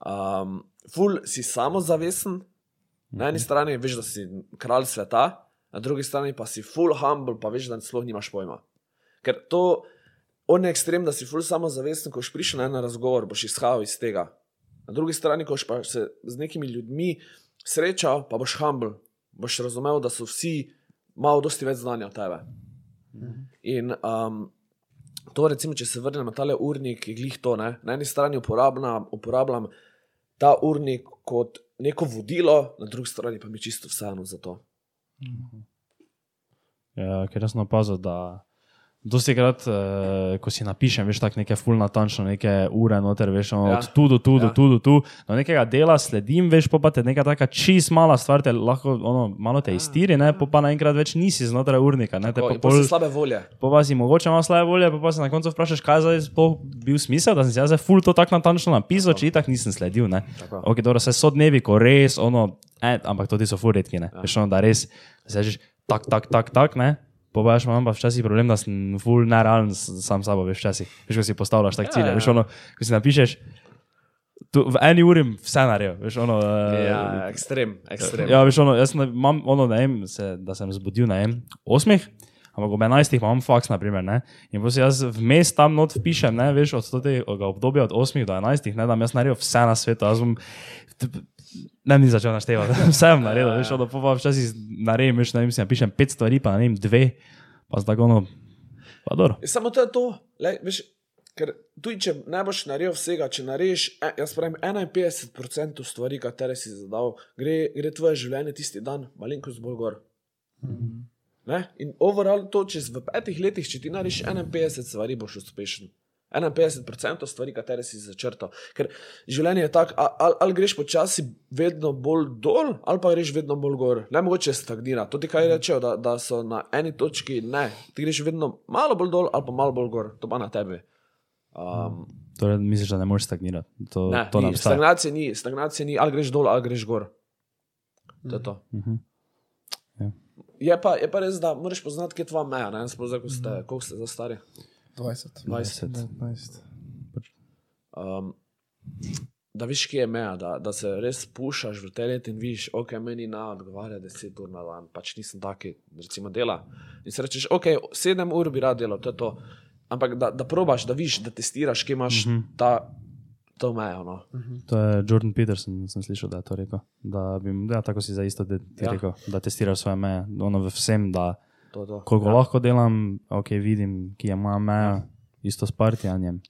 um, ful si samozavesten, na eni strani veš, da si kralj sveta, na drugi strani pa si full humble, pa veš, da sploh nimaš pojma. Ker to, on je ekstrem, da si full samozavesten, ko boš prišel na en razgovor, boš izhajal iz tega. Na drugi strani, ko boš pa se z nekimi ljudmi srečal, pa boš humble, boš razumel, da so vsi malo dosti več znanja od tebe. In um, to, recimo, če se vrnem na tale urnik, je glih to. Ne? Na eni strani uporabljam, uporabljam ta urnik kot neko vodilo, na drugi strani pa mi čisto vseeno za to. Ja, ker jaz sem opazil, da Dosti krat, uh, ko si napišem, veš, tako neke full natančno, neke ure noter, veš, ono, Ja. od tu do tu, Ja. do tu do tu, do nekega dela sledim, veš, pa pa te neka taka čist mala stvar, te lahko, ono, malo te iztiri, ne, pa pa naenkrat več nisi znotraj urnika, ne, Tako, pa pol pol, si slabe volje. pa pa si mogoče malo slabe volje, pa pa se na koncu vprašaš, kaj je sploh bil smisel, da sem si jaz full to tako natančno napisal, če itak nisem sledil, ne. Tako. Ok, dobro, se so dnevi, ko res, ono, eh, ampak to ti so full redki, ne, veš, ono, da res, se že tak, tak, tak, tak, ne. Pobaš, imam pa včasih problem, da sem full nerealen sam s sabo, veš, včasih. Veš, ko si postavljaš tak cilj, ja. veš, ono, ko si napišeš, tu, v eni uri vse naredil, veš, ono. eh, Ja, ekstrem, ekstrem. Ja, veš, ono, jaz ne, imam, ono, ne vem, se, da sem zbudil, ne vem, osmih, ampak ob enajstih imam faks, naprimer, ne, in potem si jaz vmes tam not vpišem, ne, veš, od tega obdobja od osmih do enajstih, ne, da bi jaz naredil vse na svetu, jaz bom, ne, ni začel naštevati, [laughs] vse bom naredil, veš, ono, pa včasih naredim, veš, ne vem, si napišem pet stvari, pa ne vem, dve, pa zdaj ono, pa dobro. Ja, Samo to je to. Lej, veš, ker tudi če ne boš naredil vsega, če narediš, e, jaz pravim, 51% stvari, katere si zadal, gre, gre tvoje življenje tisti dan malenkost bolj gor. Ne? In overall to, če v petih letih, če ti narediš 51 stvari, boš uspešen. 51% stvari, katere si začrtal. Ker življenje je tako, ali, ali greš počasi vedno bolj dol, ali pa greš vedno bolj gor. Ne mogoče stagnira. To ti kaj rečejo, da, da so na eni točki, ne, ti greš vedno malo bolj dol, ali pa malo bolj gor, to pa na tebi. Um, Torej, misliš, da ne moreš stagnirati, to, ne, to ni, stagnacije ni, stagnacije ni, ali greš dol, ali greš gor. To je to. Mhm. Ja. Je pa, je pa res, da moraš poznati, kje je tvoja meja. Ne? Sploh zdaj, ko ste, koliko ste za stari. 20. 20. 19. Um, da veš, kje je meja, da, da se res pušaš v telet in vidiš, ok, meni na odgovarja 10 ur na dan, pač nisem taki, recimo, dela. In si rečeš, ok, 7 ur bi rad delal, to je to. Ampak da, da probaš, da vidiš, da testiraš, kje imaš uh -huh. ta, to mejo. No. To je Jordan Peterson, sem slišal, da je to rekel. Da bi, ja, tako si za isto ti Ja. ja. rekel, da testiraš svoje meje. Ono v vsem, da To to. koliko ja. lahko delam, ok, vidim, ki je moja meja, ja. isto s partijanjem.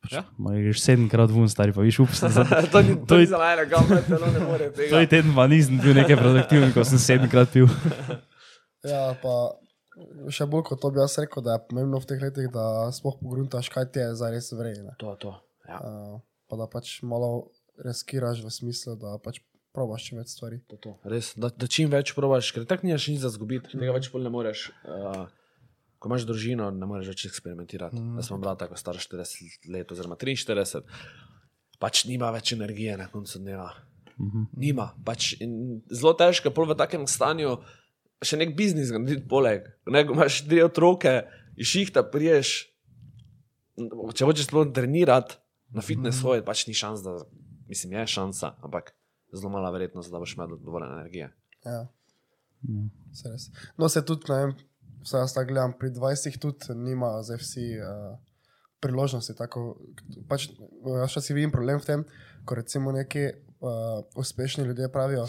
Pač, Ja. Greš sedemkrat ven, stari pa viš, ups. [laughs] za- to ni, To to je- ni za mene, kam telo ne more tega. To je teden, pa nisem bil nekaj produktiven, ko sem sedemkrat pil. [laughs] Ja, pa še bolj kot to bi jaz rekel, da je pomembno v teh letih, da sploh pogruntaš, kaj ti je zares vredno. To, to. Ja, Uh, pa da pač malo riskiraš v smislu, da pač probaš čim več stvari. to, to. Res, da, da čim več probaš, ker tako nimaš nič za zgubiti, tega več pol ne moreš. Uh, ko imaš družino, ne moreš več eksperimentirati. Mm. Jaz sem brata, ko je star 40 let, oziroma 43, pač nima več energije na koncu dneva. Mm -hmm. Nima. Pač zelo težko je pol v takem stanju še nek biznis narediti poleg. Ne, imaš tri otroke, iz šihta priješ, če hočeš sploh trenirati na fitness mm -hmm. svoj, pač ni šans, da, mislim, je šansa, ampak zelo mala verjetnost, da boš imel dovolj energije. Ja. Se res. No, se tudi, ne vem, vse jaz tako gledam, pri 20 tudi nima zdaj vsi uh, priložnosti. Tako, pač, jaz še si vidim problem v tem, ko recimo neki uh, uspešni ljudje pravijo,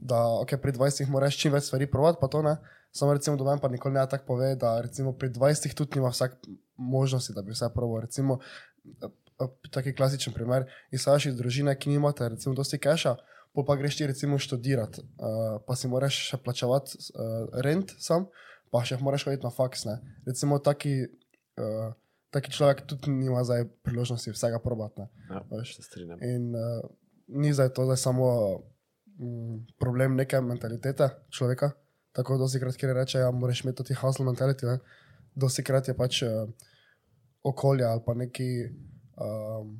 da okay, pri 20 moraš čim več stvari provati, pa to ne. Samo recimo domen pa nikoli ne tako pove, da recimo pri 20 tudi nima vsak možnosti, da bi vse proval. Recimo, eh, eh, taki klasičen primer, izhajaš iz družine, ki nimate recimo dosti keša, pol pa greš ti recimo študirati, uh, pa si moraš še plačevati uh, rent sam, pa še moraš hoditi na faks. Ne. Recimo taki, uh, taki človek tudi nima zdaj priložnosti vsega probati. Ja. In uh, ni zdaj to zdaj samo mm, problem neke mentalitete človeka. Tako dosti krat, kjer reče, da ja, moraš imeti ti hustle mentality. Ne? Dosti krat je pač uh, okolje ali pa neki, um,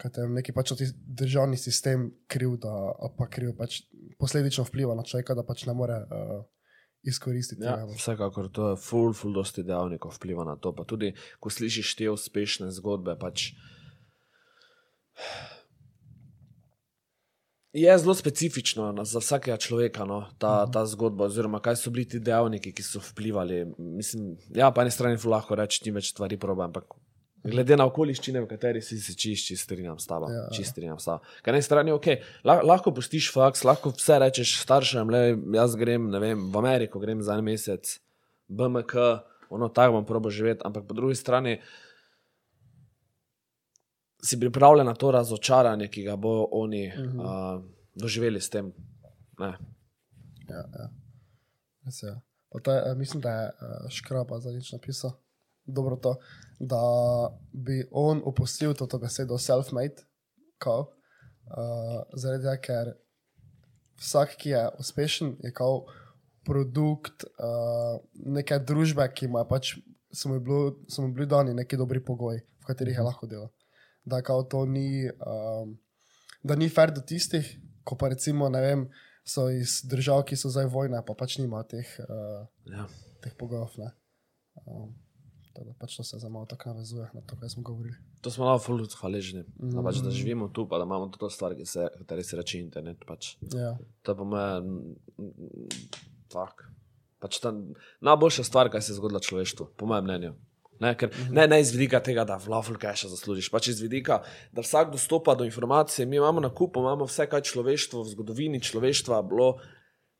kaj te, neki pač ti državni sistem kriv, da, pa kriv pač posledično vpliva na človeka, da pač ne more uh, izkoristiti. Ja, vsekakor to je ful, ful, dosti dejavnikov vpliva na to. Pa tudi, ko slišiš te uspešne zgodbe, pač je zelo specifično na- za vsakega človeka no, ta, ta zgodba, oziroma kaj so bili ti dejavniki, ki so vplivali. Mislim, ja, po eni strani ful lahko reči, čim več stvari proba, ampak glede na okoliščine, v kateri si se čisti, strinjam s tabo. Ja. Čist strinjam s tabo. Ker na eni strani, ok, lah, lahko pustiš faks, lahko vse rečeš staršem, le jaz grem, ne vem, v Ameriko, grem za en mesec, BMK, ono tako bom probo živeti, ampak po drugi strani si pripravljen na to razočaranje, ki ga bo oni uh -huh. uh, doživeli s tem. Ne. Ja, ja. Je. Pa Ta, mislim, da je uh, škraba za nič napisal. Dobro to, da bi on opustil to besedo self-made, kao, uh, zaradi tega, ker vsak, ki je uspešen, je kao produkt uh, neke družbe, ki ima pač, so mu, bilo, so mu bili dani neki dobri pogoji, v katerih je lahko delal. Da kao to ni, um, da ni fair do tistih, ko pa recimo, ne vem, so iz držav, ki so zdaj vojne, pa pač nima teh, uh, Ja. teh pogojev. ne. Um, tako da pač to se za malo tako navezuje na to, kar smo govorili. To smo lahko fully hvaležni, mm. da, pač, da živimo tu, pa da imamo to stvar, ki se, kateri se reče internet. Pač. Ja. To po mojem, tak. Pač ta najboljša stvar, kar se je zgodila človeštvu, po mojem mnenju. Ne, ker, ne, ne iz vidika tega, da vlafel cache zaslužiš, pač iz vidika, da vsak dostopa do informacije. Mi imamo na kupu, imamo vse, kaj človeštvo v zgodovini človeštva bilo,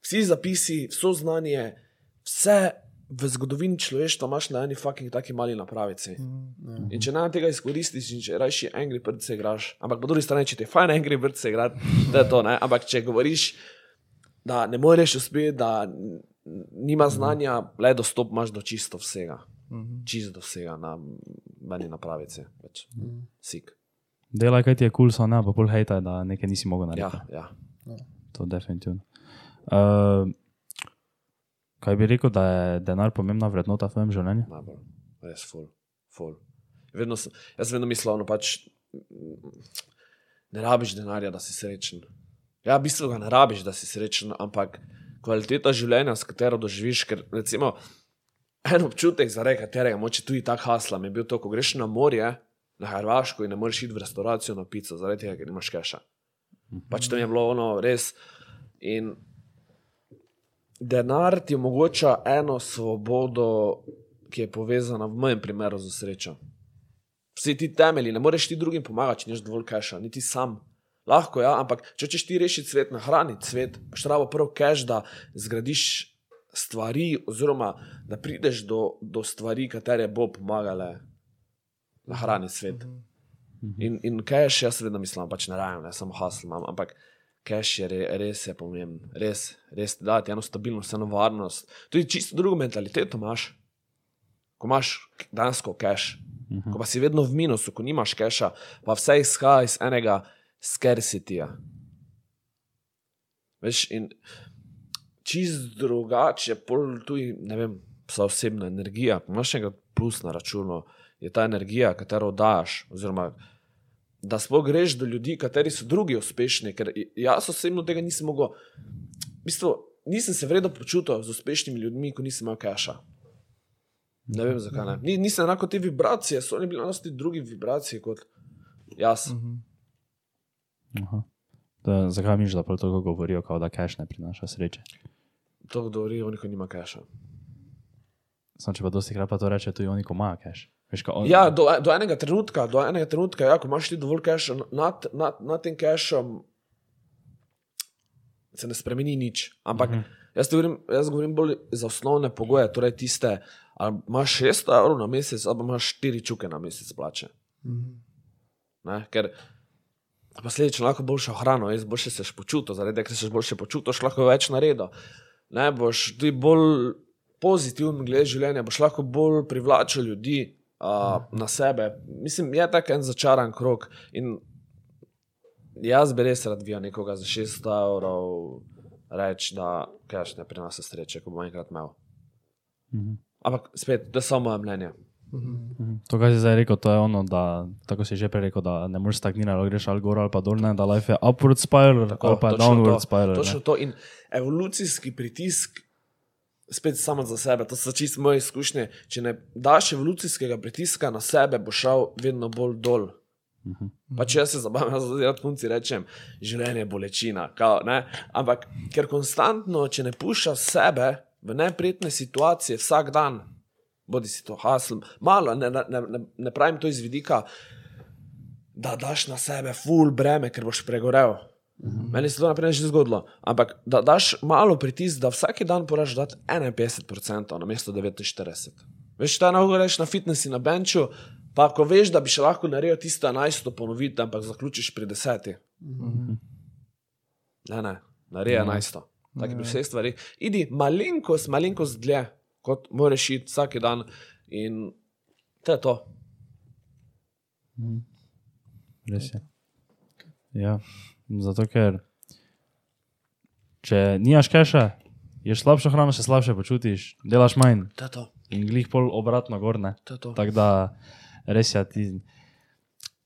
vsi zapisi, vso znanje, vse v zgodovini človeštva imaš na eni fucking taki mali napravici. In če ne tega izkoristiš, in če rajši Angry Birds se igraš, ampak po drugi strani, če ti je fajn Angry Birds se igrati, to je to, ne? ampak če govoriš, da ne moreš uspeti, da nima znanja, le dostop imaš do čisto vsega. Čisto do vsega na meni napravici. Pač. Sik. Delaj, kaj ti je kul, cool, so ne, pa pol hejta, da nekaj nisi mogel narediti. Ja, ja. To definitivno. Uh, kaj bi rekel, da je denar pomembna vrednota v tvojem življenju? najbolj. Res full. full. Vedno sem, jaz vedno mislil, no pač ne rabiš denarja, da si srečen. Ja, v bistvu ga ne rabiš, da si srečen, ampak kvaliteta življenja, s katero doživiš, ker recimo en občutek, zaradi katerega moče tudi tako haslam, je bil to, ko greš na morje, na Hrvaško in ne moreš iti v restauracijo na pico, zaradi tega, ker nimaš keša. Pač to mi je bilo ono res. In denar ti omogoča eno svobodo, ki je povezana v mojem primeru z srečo. Vsi ti temelji, ne moreš ti drugim pomagati, če nimaš dovolj keša, niti sam. Lahko, ja, ampak če hočeš ti rešiti svet, nahraniti svet, boš rabo prvo keš, da zgradiš stvari, oziroma da prideš do, do stvari, katere bo pomagale nahraniti svet. In, in cash, jaz vedno mislim, pač ne rajem, ne samo hasl imam, ampak cash je re, res je pomemben, res, res ti dati eno stabilnost, eno varnost. Tudi čisto drugo mentaliteto imaš, ko imaš dansko cash, ko pa si vedno v minusu, ko nimaš cacha, pa vse izhaja iz enega scarcityja. Veš, in čist drugače, pol tudi, ne vem, psa osebna energija, imaš nekaj plus na računu, je ta energija, katero daš, oziroma da sploh greš do ljudi, kateri so drugi uspešni, ker jaz osebno tega nisem mogel, v bistvu nisem se vredno počutil z uspešnimi ljudmi, ko nisem imel keša. Ne vem zakaj ne. Ni, nisem enako te vibracije, so oni bili enostavno drugi vibracije kot jaz. Aha. Da, zakaj misliš, da prav tako govorijo, kao da cash ne prinaša sreče? To govorijo, oni, ko nima keša. Sam če pa dosti krat pa to reče, tudi oni, ko imajo cash. Veš, on, Ja, do, do enega trenutka, do enega trenutka, ja, ko imaš ti dovolj keša, nad, nad, nad tem kešom se ne spremeni nič. Ampak uh -huh. jaz, govorim, jaz govorim bolj za osnovne pogoje, torej tiste, ali imaš 600 evrov na mesec, ali pa imaš 4 čuke na mesec plače. Ne, ker posledično lahko boljšo hrano, jaz boljše se počutiš, zaradi tega, ker se boljše počutiš, lahko več naredil. Ne, boš tudi bolj pozitiven glede življenja, boš lahko bolj privlačil ljudi uh, na sebe. Mislim, je tak en začaran krok. In jaz bi res rad videl nekoga za 600 evrov reči, da kaš ne prinese sreče, ko bom enkrat imel. Mhm. Ampak spet, to je samo moje mnenje. Mhm. To, kar si zdaj rekel, to je ono, da, tako si že prej rekel, da ne moreš stagnirati, ali greš ali gor ali pa dol, ne, da life je upward spiral, Tako, ali pa je točno downward to, spiral. Točno ne. to. In evolucijski pritisk, spet samo za sebe, to so čisto moje izkušnje. Če ne daš evolucijskega pritiska na sebe, bo šel vedno bolj dol. Pa če jaz se zabavam, jaz rad punci rečem, življenje je bolečina. Kao, ne? Ampak ker konstantno, če ne puščaš sebe v neprijetne situacije vsak dan, bodi si to hasl, malo, ne, ne, ne, ne pravim to iz vidika, da daš na sebe full breme, ker boš pregorel. Meni se to naprej že zgodilo. Ampak da daš malo pritisk, da vsak dan dati 51% na mesto 49. Veš, ta lahko greš na fitness in na benču, pa ko veš, da bi še lahko naredil tisto 11, ponoviti, ampak zaključiš pri 10. Ne, ne, naredi 11. Tako je pri vseh stvarih. Idi malenkost, malenkost dlje, kot moraš iti vsak dan. In To je to. Res je. Ja, zato ker če nimaš keša, ješ slabšo hrano, še slabše počutiš, delaš manj To je to. in glih pol obratno gorne. Je. Tako da res je ti.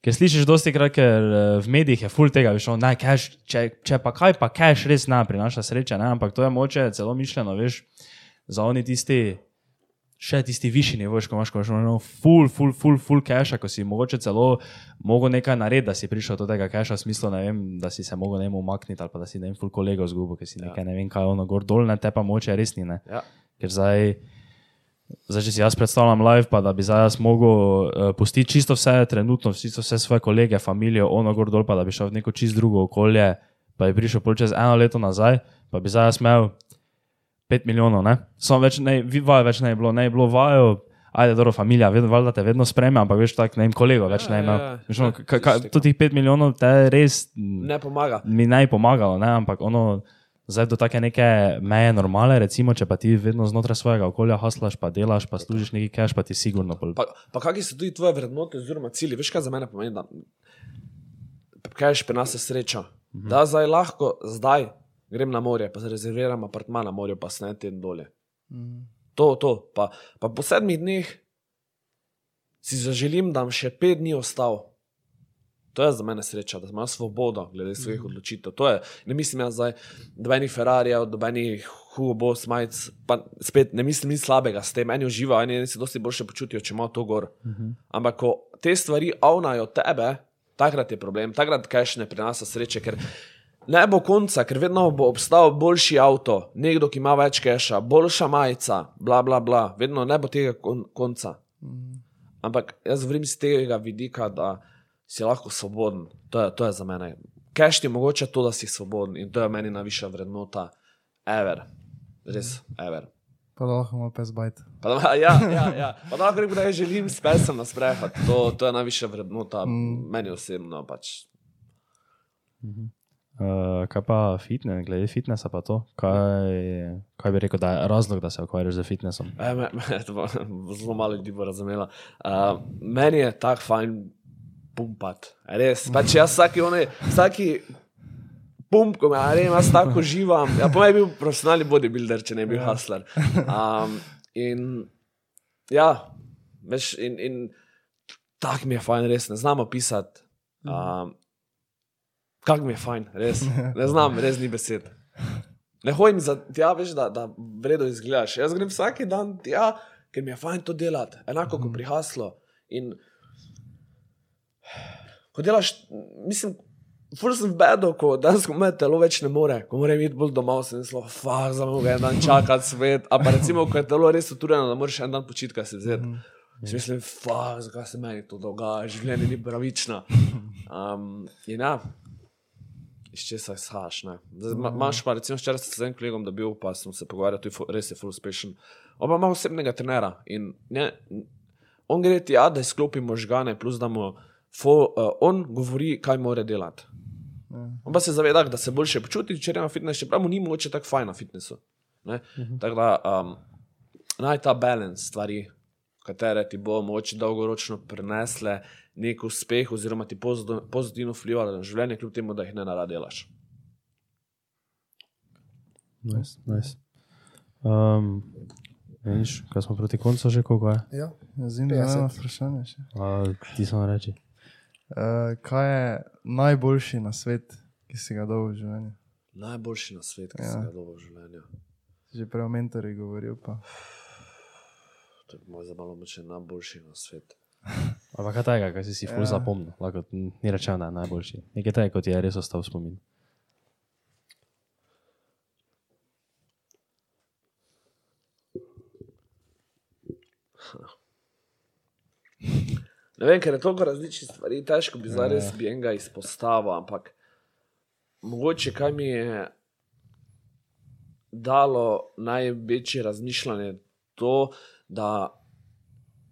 Ker slišiš dosti krat, ker eh, v medijih je full tega, veš, no, ne, cash, če, če pa kaj, pa cash res ne prinaša sreče, ne, ampak to je moče celo mišljeno, veš, za oni tisti, še tisti višji nivo, ko imaš, ko imaš no, full, full, full, full cash, ko si mogoče celo mogel nekaj narediti, da si prišel do tega casha, v smislu, vem, da si se mogel ne vem umakniti ali pa da si ne vem, full kolego zgubil, ker si nekaj, ne vem, kaj ono gor dol, ne, te pa moče res ni, ne. Ja. Ker zdaj, zdaj, če si jaz predstavljam live, pa da bi zdaj jaz mogel uh, pustiti čisto vse, trenutno, čisto vse svoje kolege, družino, ono gor dol, pa da bi šel v neko čisto drugo okolje, pa bi prišel pol čez eno leto nazaj, pa bi zdaj jaz imel 5 milijonov, ne? Samo več ne, vi- vaj več ne je bilo, ne je bilo vajo. Ajde, dobro, familija, vedno, valjda te vedno spreme, ampak veš, tako ne vem, kolego več Ja, ne ima. ja, ja. No, To tih 5 milijonov te res Ne pomaga. mi naj pomagalo, ne? ampak ono, zdaj do take neke meje normale, recimo, če pa ti vedno znotraj svojega okolja haslaš, pa delaš, pa služiš neki cash, pa ti sigurno pol. Pa, pa kakšni so tudi tvoje vrednote oziroma cilji? Veš, kaj za mene pomeni, da kaj je pri nas je sreča? Mhm. Da zdaj lahko, zdaj grem na morje, pa zarezerviram apartma na morju, pa snem teden dolje. To, to. Pa, pa po sedmih dneh si zaželim, da bom še pet dni ostal. To je za mene sreča, da imam svobodo glede svojih mm. odločitev. To je, ne mislim jaz zdaj, dobenih Ferrarijev, dobenih Hugo Boss majic, pa spet ne mislim nič slabega s tem, eni uživajo, eni se dosti boljše počutijo, če imajo to gor. Mm -hmm. Ampak ko te stvari avnajo tebe, takrat je problem, takrat kajš ne prinaša sreče, ker ne bo konca, ker vedno bo obstajal boljši avto, nekdo, ki ima več keša, boljša majica, bla bla bla, vedno ne bo tega kon konca. Ampak jaz govorim z tega vidika, da si lahko svoboden. To je, to je za mene. Keš ti mogoče to, da si svoboden in to je meni najvišja vrednota, ever. Res, ever. Pa da lahko ima pes bajt. Pa da, ja, ja, ja. Pa da lahko rečem, da želim s pesom na sprehod. To, to je najvišja vrednota, mm. meni osebno. Pač. Uh, kaj pa fitness, glede fitnessa pa to? Kaj, kaj bi rekel, da je razlog, da se ukvarjaš z fitnessom? E, me, me, to bo, [laughs] zelo malo ljudi bo razumela. Uh, meni je tako fajn pumpat. Res. Pač jaz vsaki, one, vsaki pump, ko me vem, jaz tako uživam. Ja, pa je bil profesionalni bodybuilder, če ne bi bil hustler. Um, in ja, veš, in, in tako mi je fajn, res ne znamo pisati. Um, Kako mi je fajn, res. Ne znam, res ni besed. Ne hodim za tja, veš, da, da vredno izgledaš. Jaz grem vsak dan tja, ker mi je fajn to delati, enako kot pri haslu. In ko delaš, mislim, ful sem v bedu, ko danes me telo več ne more, ko moram iti bolj domov, sem zelo, fah, za me en dan čakati svet. A pa recimo, ko je telo res uturjeno, da moraš en dan počitka se vzeti. Si mislim, fah, zakaj se meni to dogaja, življenje ni pravično. [laughs] Um, in ja, iz česa izhajaš. ma- Imaš pa, recimo, včeraj sem se z enim kolegom dobil, pa sem se pogovarjal, tu je res je full uspešen. On pa ima osebnega trenera in ne, on gre tja, da izklopi možgane, plus da mu fo, uh, on govori, kaj mora delati. On pa se zaveda, da se boljše počuti, če gre na fitness, čeprav mu ni mogoče tako fajn na fitnessu. ne. Tako da um, naj ta balans stvari, katere ti bo mogoče dolgoročno prinesle nek uspeh, oziroma ti pozitivno vplivale na življenje, kljub temu, da jih ne naradi delaš. Nice, nice. Um, Veš, kaj smo proti koncu že, koliko je? Ja. Zim, 50. eno vprašanje še. A, ti samo reči. Uh, kaj je najboljši na svet, ki si ga dal v življenju? Najboljši na svetu, ki Ja. sem ga dobil v življenju. Že prej o mentorjih govoril pa. To je moj zabavno moče najboljši na svetu. [laughs] Ampak kaj tega, kaj si si ful Ja. zapomnil, lahko ni rečeno, da je najboljši. Nekaj tega, kot je res ostal spomin. Ne vem, ker je toliko različnih stvari, težko bi zdaj res bi enega izpostavil, ampak mogoče kaj mi je dalo največje razmišljanje to, da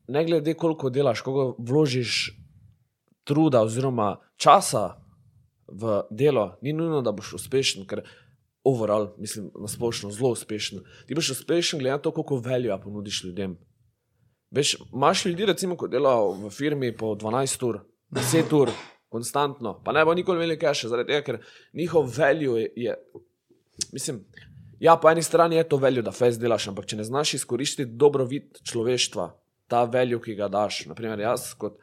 ne glede koliko delaš, koliko vložiš truda oziroma časa v delo, ni nujno, da boš uspešen, ker overall, mislim, na splošno zelo uspešen. Ti boš uspešen glede na to, koliko velja ponudiš ljudem. Veš, imaš ljudi, recimo, ko delajo v firmi po 12 ur, 10 ur, konstantno, pa ne bo nikoli imeli cache, zaradi tega, ker njihov value je, je mislim, ja, po eni strani je to value, da fez delaš, ampak če ne znaš izkoristiti dobrobit človeštva, ta value, ki ga daš, naprimer jaz kot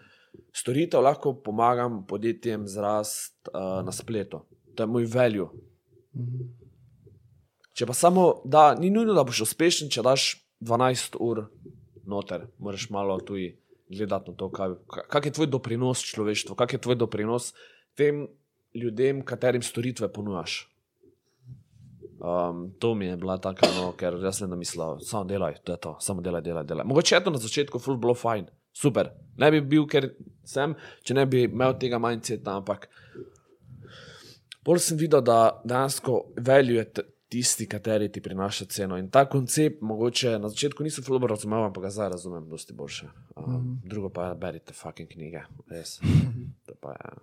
storitev lahko pomagam podjetjem zrast uh, na spletu. To je moj value. Če pa samo, da ni nujno, da boš uspešen, če daš 12 ur noter, moraš malo tudi gledati na to, kaj, kak je tvoj doprinos človeštvu, kak je tvoj doprinos tem ljudem, katerim storitve ponujaš. Um, to mi je bila taka, no, ker jaz sem mislil, samo delaj, to je to, samo delaj, delaj, delaj. Mogoče je to na začetku full bilo fajn, super. Ne bi bil, ker sem, če ne bi imel tega manjceta, ampak bolj sem videl, da dejansko value je t- tisti, kateri ti prinaša ceno. In ta koncept, mogoče na začetku nisem fulbo razumel, ampak ga zdaj razumem, dosti boljše. Um, mm -hmm. Drugo pa je, berite fucking knjige, res. To pa je.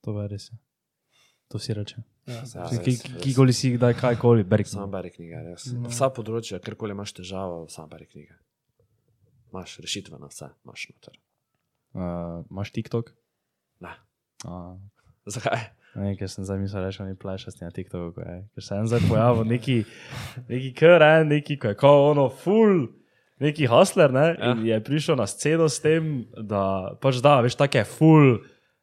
To je res. To si reče. Ja, Ja, Ki- ki-. Kikoli si, kdaj kajkoli, beri. Sam beri knjige, res. Vsa področja, kjerkoli imaš težavo, sam beri knjige. Imaš rešitve na vse, imaš noter. Uh, imaš TikTok? Ne. Uh, Zakaj? Ne, ker sem zdaj mislil, da ni plešasti na TikToku. ko je- Ker se je zdaj pojavil neki, neki en, neki, ko je kao ono full, neki hustler, ne? Ja. In je prišel na sceno s tem, da pač da, veš, take full.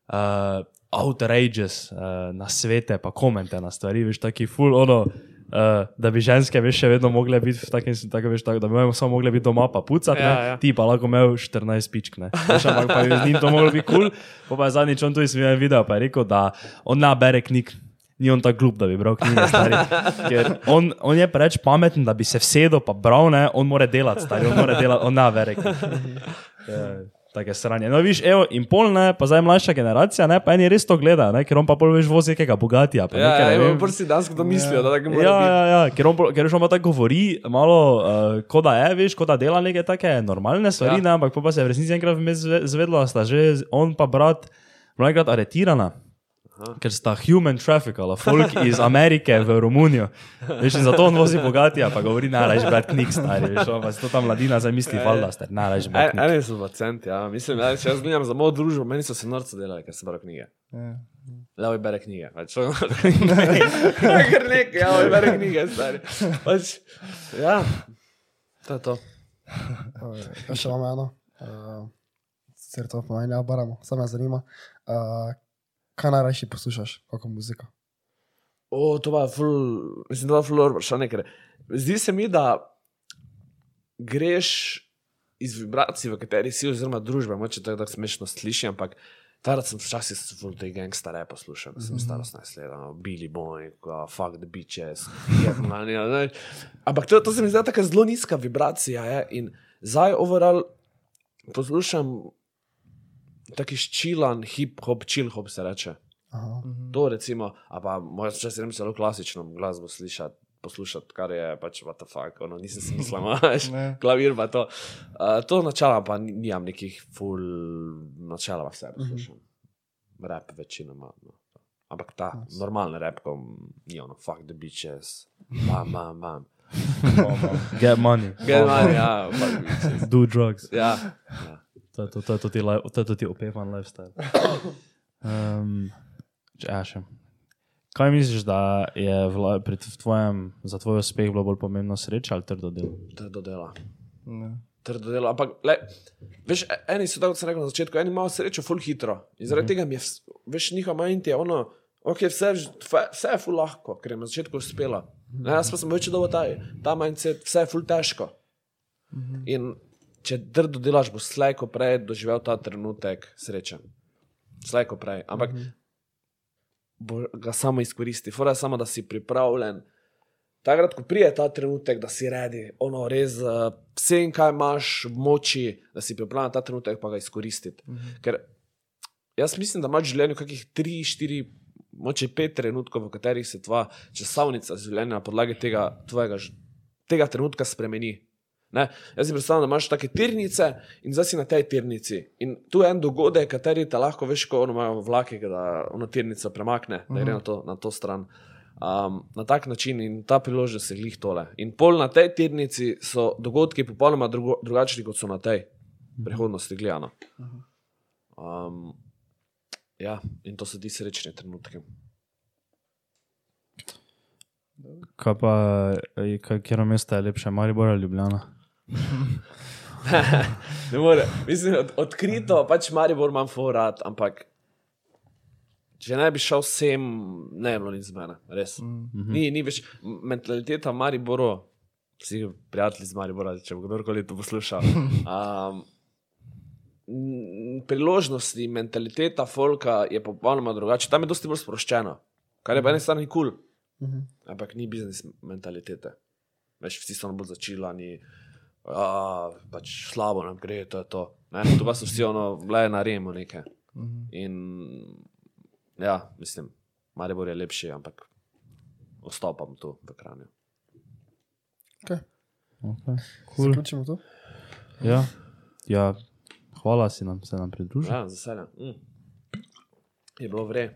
Uh, Outrageous uh, na svete, pa komente na stvari, veš, taki full ono, uh, da bi ženske, veš, še vedno mogle biti v takem, tako, veš, tako, da bi imeli samo mogle biti doma pa pucati, Ja, ja, ja. ti pa lahko imel 14 pičk, ne. Veš, ampak pa je z njim to moglo biti kul, cool. pa je zadnjič on tudi smil video, pa je rekel, da on ne bere knjig. Ni on tako glup, da bi bral knjige, stari. Ker on, on je preveč pameten, da bi se vsedel pa bral, ne, on mora delati, stari, on mora delati, on ne bere knjig. Ja, Take sranje. No, viš, evo, in pol ne, pa zdaj mlajša generacija, ne, pa eni res to gleda, ne, ker on pa pol veš vozi nekega bogatija. Pa Ja, nekaj, ja, ne ja, prsi danes, kdo mislijo, da tako mora Ja, ja, ja, ker on, ker on pa tako govori, malo, uh, kot da je, veš, kot da dela neke take normalne stvari, Ja. ja. ne, ampak pol pa se je v resnici enkrat vmes zve- zvedlo, da sta že on pa brat, enkrat aretirana. Ker sta human traffickala, folk iz Amerike v Romunijo. Veš, in zato on vozi bogatija, pa govori, najraž brat knjig, stari, veš, on pa se to tam mladina zdaj misli, valjda, ste, najraž brat knjig. Eni so pacienti, ja. mislim, da če jaz gledam za mojo družbo, meni so se norce delali, ker sem bral knjige. Ja. Levo bere knjige. Pač, [laughs] Ker nekaj, ja, bere knjige, stari. Pač, ja, to je to. Ja, še imamo eno. Uh, Sicer to pomeni, ja, baramo, samo me zanima. Uh, kaj najrajši poslušaš, kako muzika? O, to je ful, mislim, da je ful vprašanje, ker zdi se mi, da greš iz vibracij, v kateri si, oziroma družbe, moče tako smešno sliši, ampak takrat sem včasih ful te gangstare poslušal, sem mm -hmm. starost naslednja, no, Billy Boy, uh, Fuck the Beaches, Getman, [laughs] ja, ne. ampak to, to se mi zdi tako zelo nizka vibracija je, in zdaj overall poslušam taki ščilan hip-hop, chill-hop se reče. Aha. To recimo, a pa moja če se zelo klasično glasbo slišati, poslušati, kar je pač what the fuck, ono, nisem si mislil, imaš [laughs] Ne. klavir pa to. Uh, to načela pa ni- nimam nekih full načela vse poslušam. Rap večinoma. No. Ampak ta normalni rap, ko ni ono, fuck the bitches, bam, bam, bam. Get money, Get money, ja, do drugs. Ja, [laughs] ja. To je to, to, je to, ti, to je to ti opevan lifestyle. Um, ja, še. Kaj misliš, da je vla, tvojem, za tvoj uspeh bilo bolj pomembno sreča ali trdo delo? Trdo dela. Ja. trdo delo. Ampak, le, veš, e- eni so tako, rekel na začetku, eni imajo srečo, ful hitro. In zaradi mm -hmm. tega mi je, veš, njihov mind je ono, ok, vse, vse je ful lahko, ker je na začetku uspela. Ne, jaz pa sem več dobil ta, ta mindset, vse je ful težko. Mm -hmm. In če trdo delaš, boš slej ko prej doživel ta trenutek sreče. Slej ko prej. Ampak mm -hmm. ga samo izkoristi. Fora je samo, da si pripravljen. Takrat, ko prije ta trenutek, da si redi, ono res uh, vsem, kaj imaš v moči, da si pripravljen ta trenutek, pa ga izkoristiti. Mm -hmm. Ker jaz mislim, da imaš v življenju kakih tri, štiri, moče pet trenutkov, v katerih se tvoja časovnica življenja na podlagi tega, tvojega, tega trenutka spremeni. Ne? Jaz si predstavljam, da imaš take tirnice in zdaj si na tej tirnici. In tu je en dogodek, kateri te lahko veš, ko imajo vlake, da ono tirnico premakne, da gre na to, na to stran. Um, na tak način in ta priložnost je glih tole. In pol na tej tirnici so dogodki popolnoma drugo, drugačni, kot so na tej prihodnosti gledano. Um, ja, in to so ti srečni trenutki. Kaj pa, katero mesto je lepše, Maribor ali Ljubljana? Ne more. Mislim, od, odkrito, pač Maribor imam forat, ampak če ne bi šel sem, ne bi bilo nič z mene, res. Mm -hmm. ni, ni več mentaliteta Mariboru, vsi prijatelji z Maribora, če bo kdorkoli to poslušal. [laughs] Um, priložnosti, mentaliteta folka je popolnoma drugačna. Tam je dosti bolj sproščeno, kar je po eni strani kul, cool, ampak ni biznis mentalitete. Veš, vsi so bolj začilani, a, pač slabo nam gre, to je to. Ne? Tu pa so vsi ono, le na remu nekaj. In ja, mislim, Maribor je lepši, ampak ostopam tu v Kranju. Okay. Okay. Cool. Zaključimo to. Ja. ja, hvala si nam, se nam pridružil. Ja, z veseljem. Mm. Je bilo vre.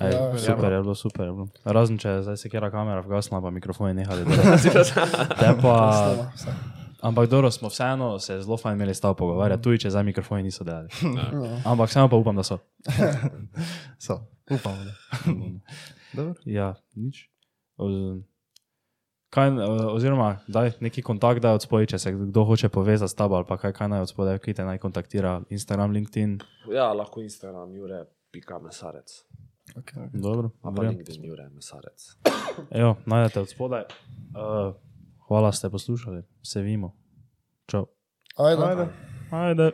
Ej, Ja, super, je bilo super. Je bilo. Razen če zdaj se kera kamera vgasna, pa mikrofoni nehali. [laughs] delati. [laughs] Te pa. Ampak dobro, smo vseeno se zelo fajn imeli stav pogovarjati, tudi če zdaj mikrofoni niso delali. No. Ampak vseeno pa upam, da so. [laughs] So, upamo. Da. Dobro. Ja, nič. O- Kaj, oziroma, daj neki kontakt, da je od spodaj, če se kdo hoče povezati s tabo ali pa kaj, kaj naj od spodaj, ki te naj kontaktira, Instagram, LinkedIn. Ja, lahko Instagram, jure, pika mesarec. Okay. Dobro, pa dobro. LinkedIn, jure, mesarec. Evo, najdete od spodaj. Uh, hvala, ste poslušali, se vidimo. Čau. Ajde. Ajde. Ajde.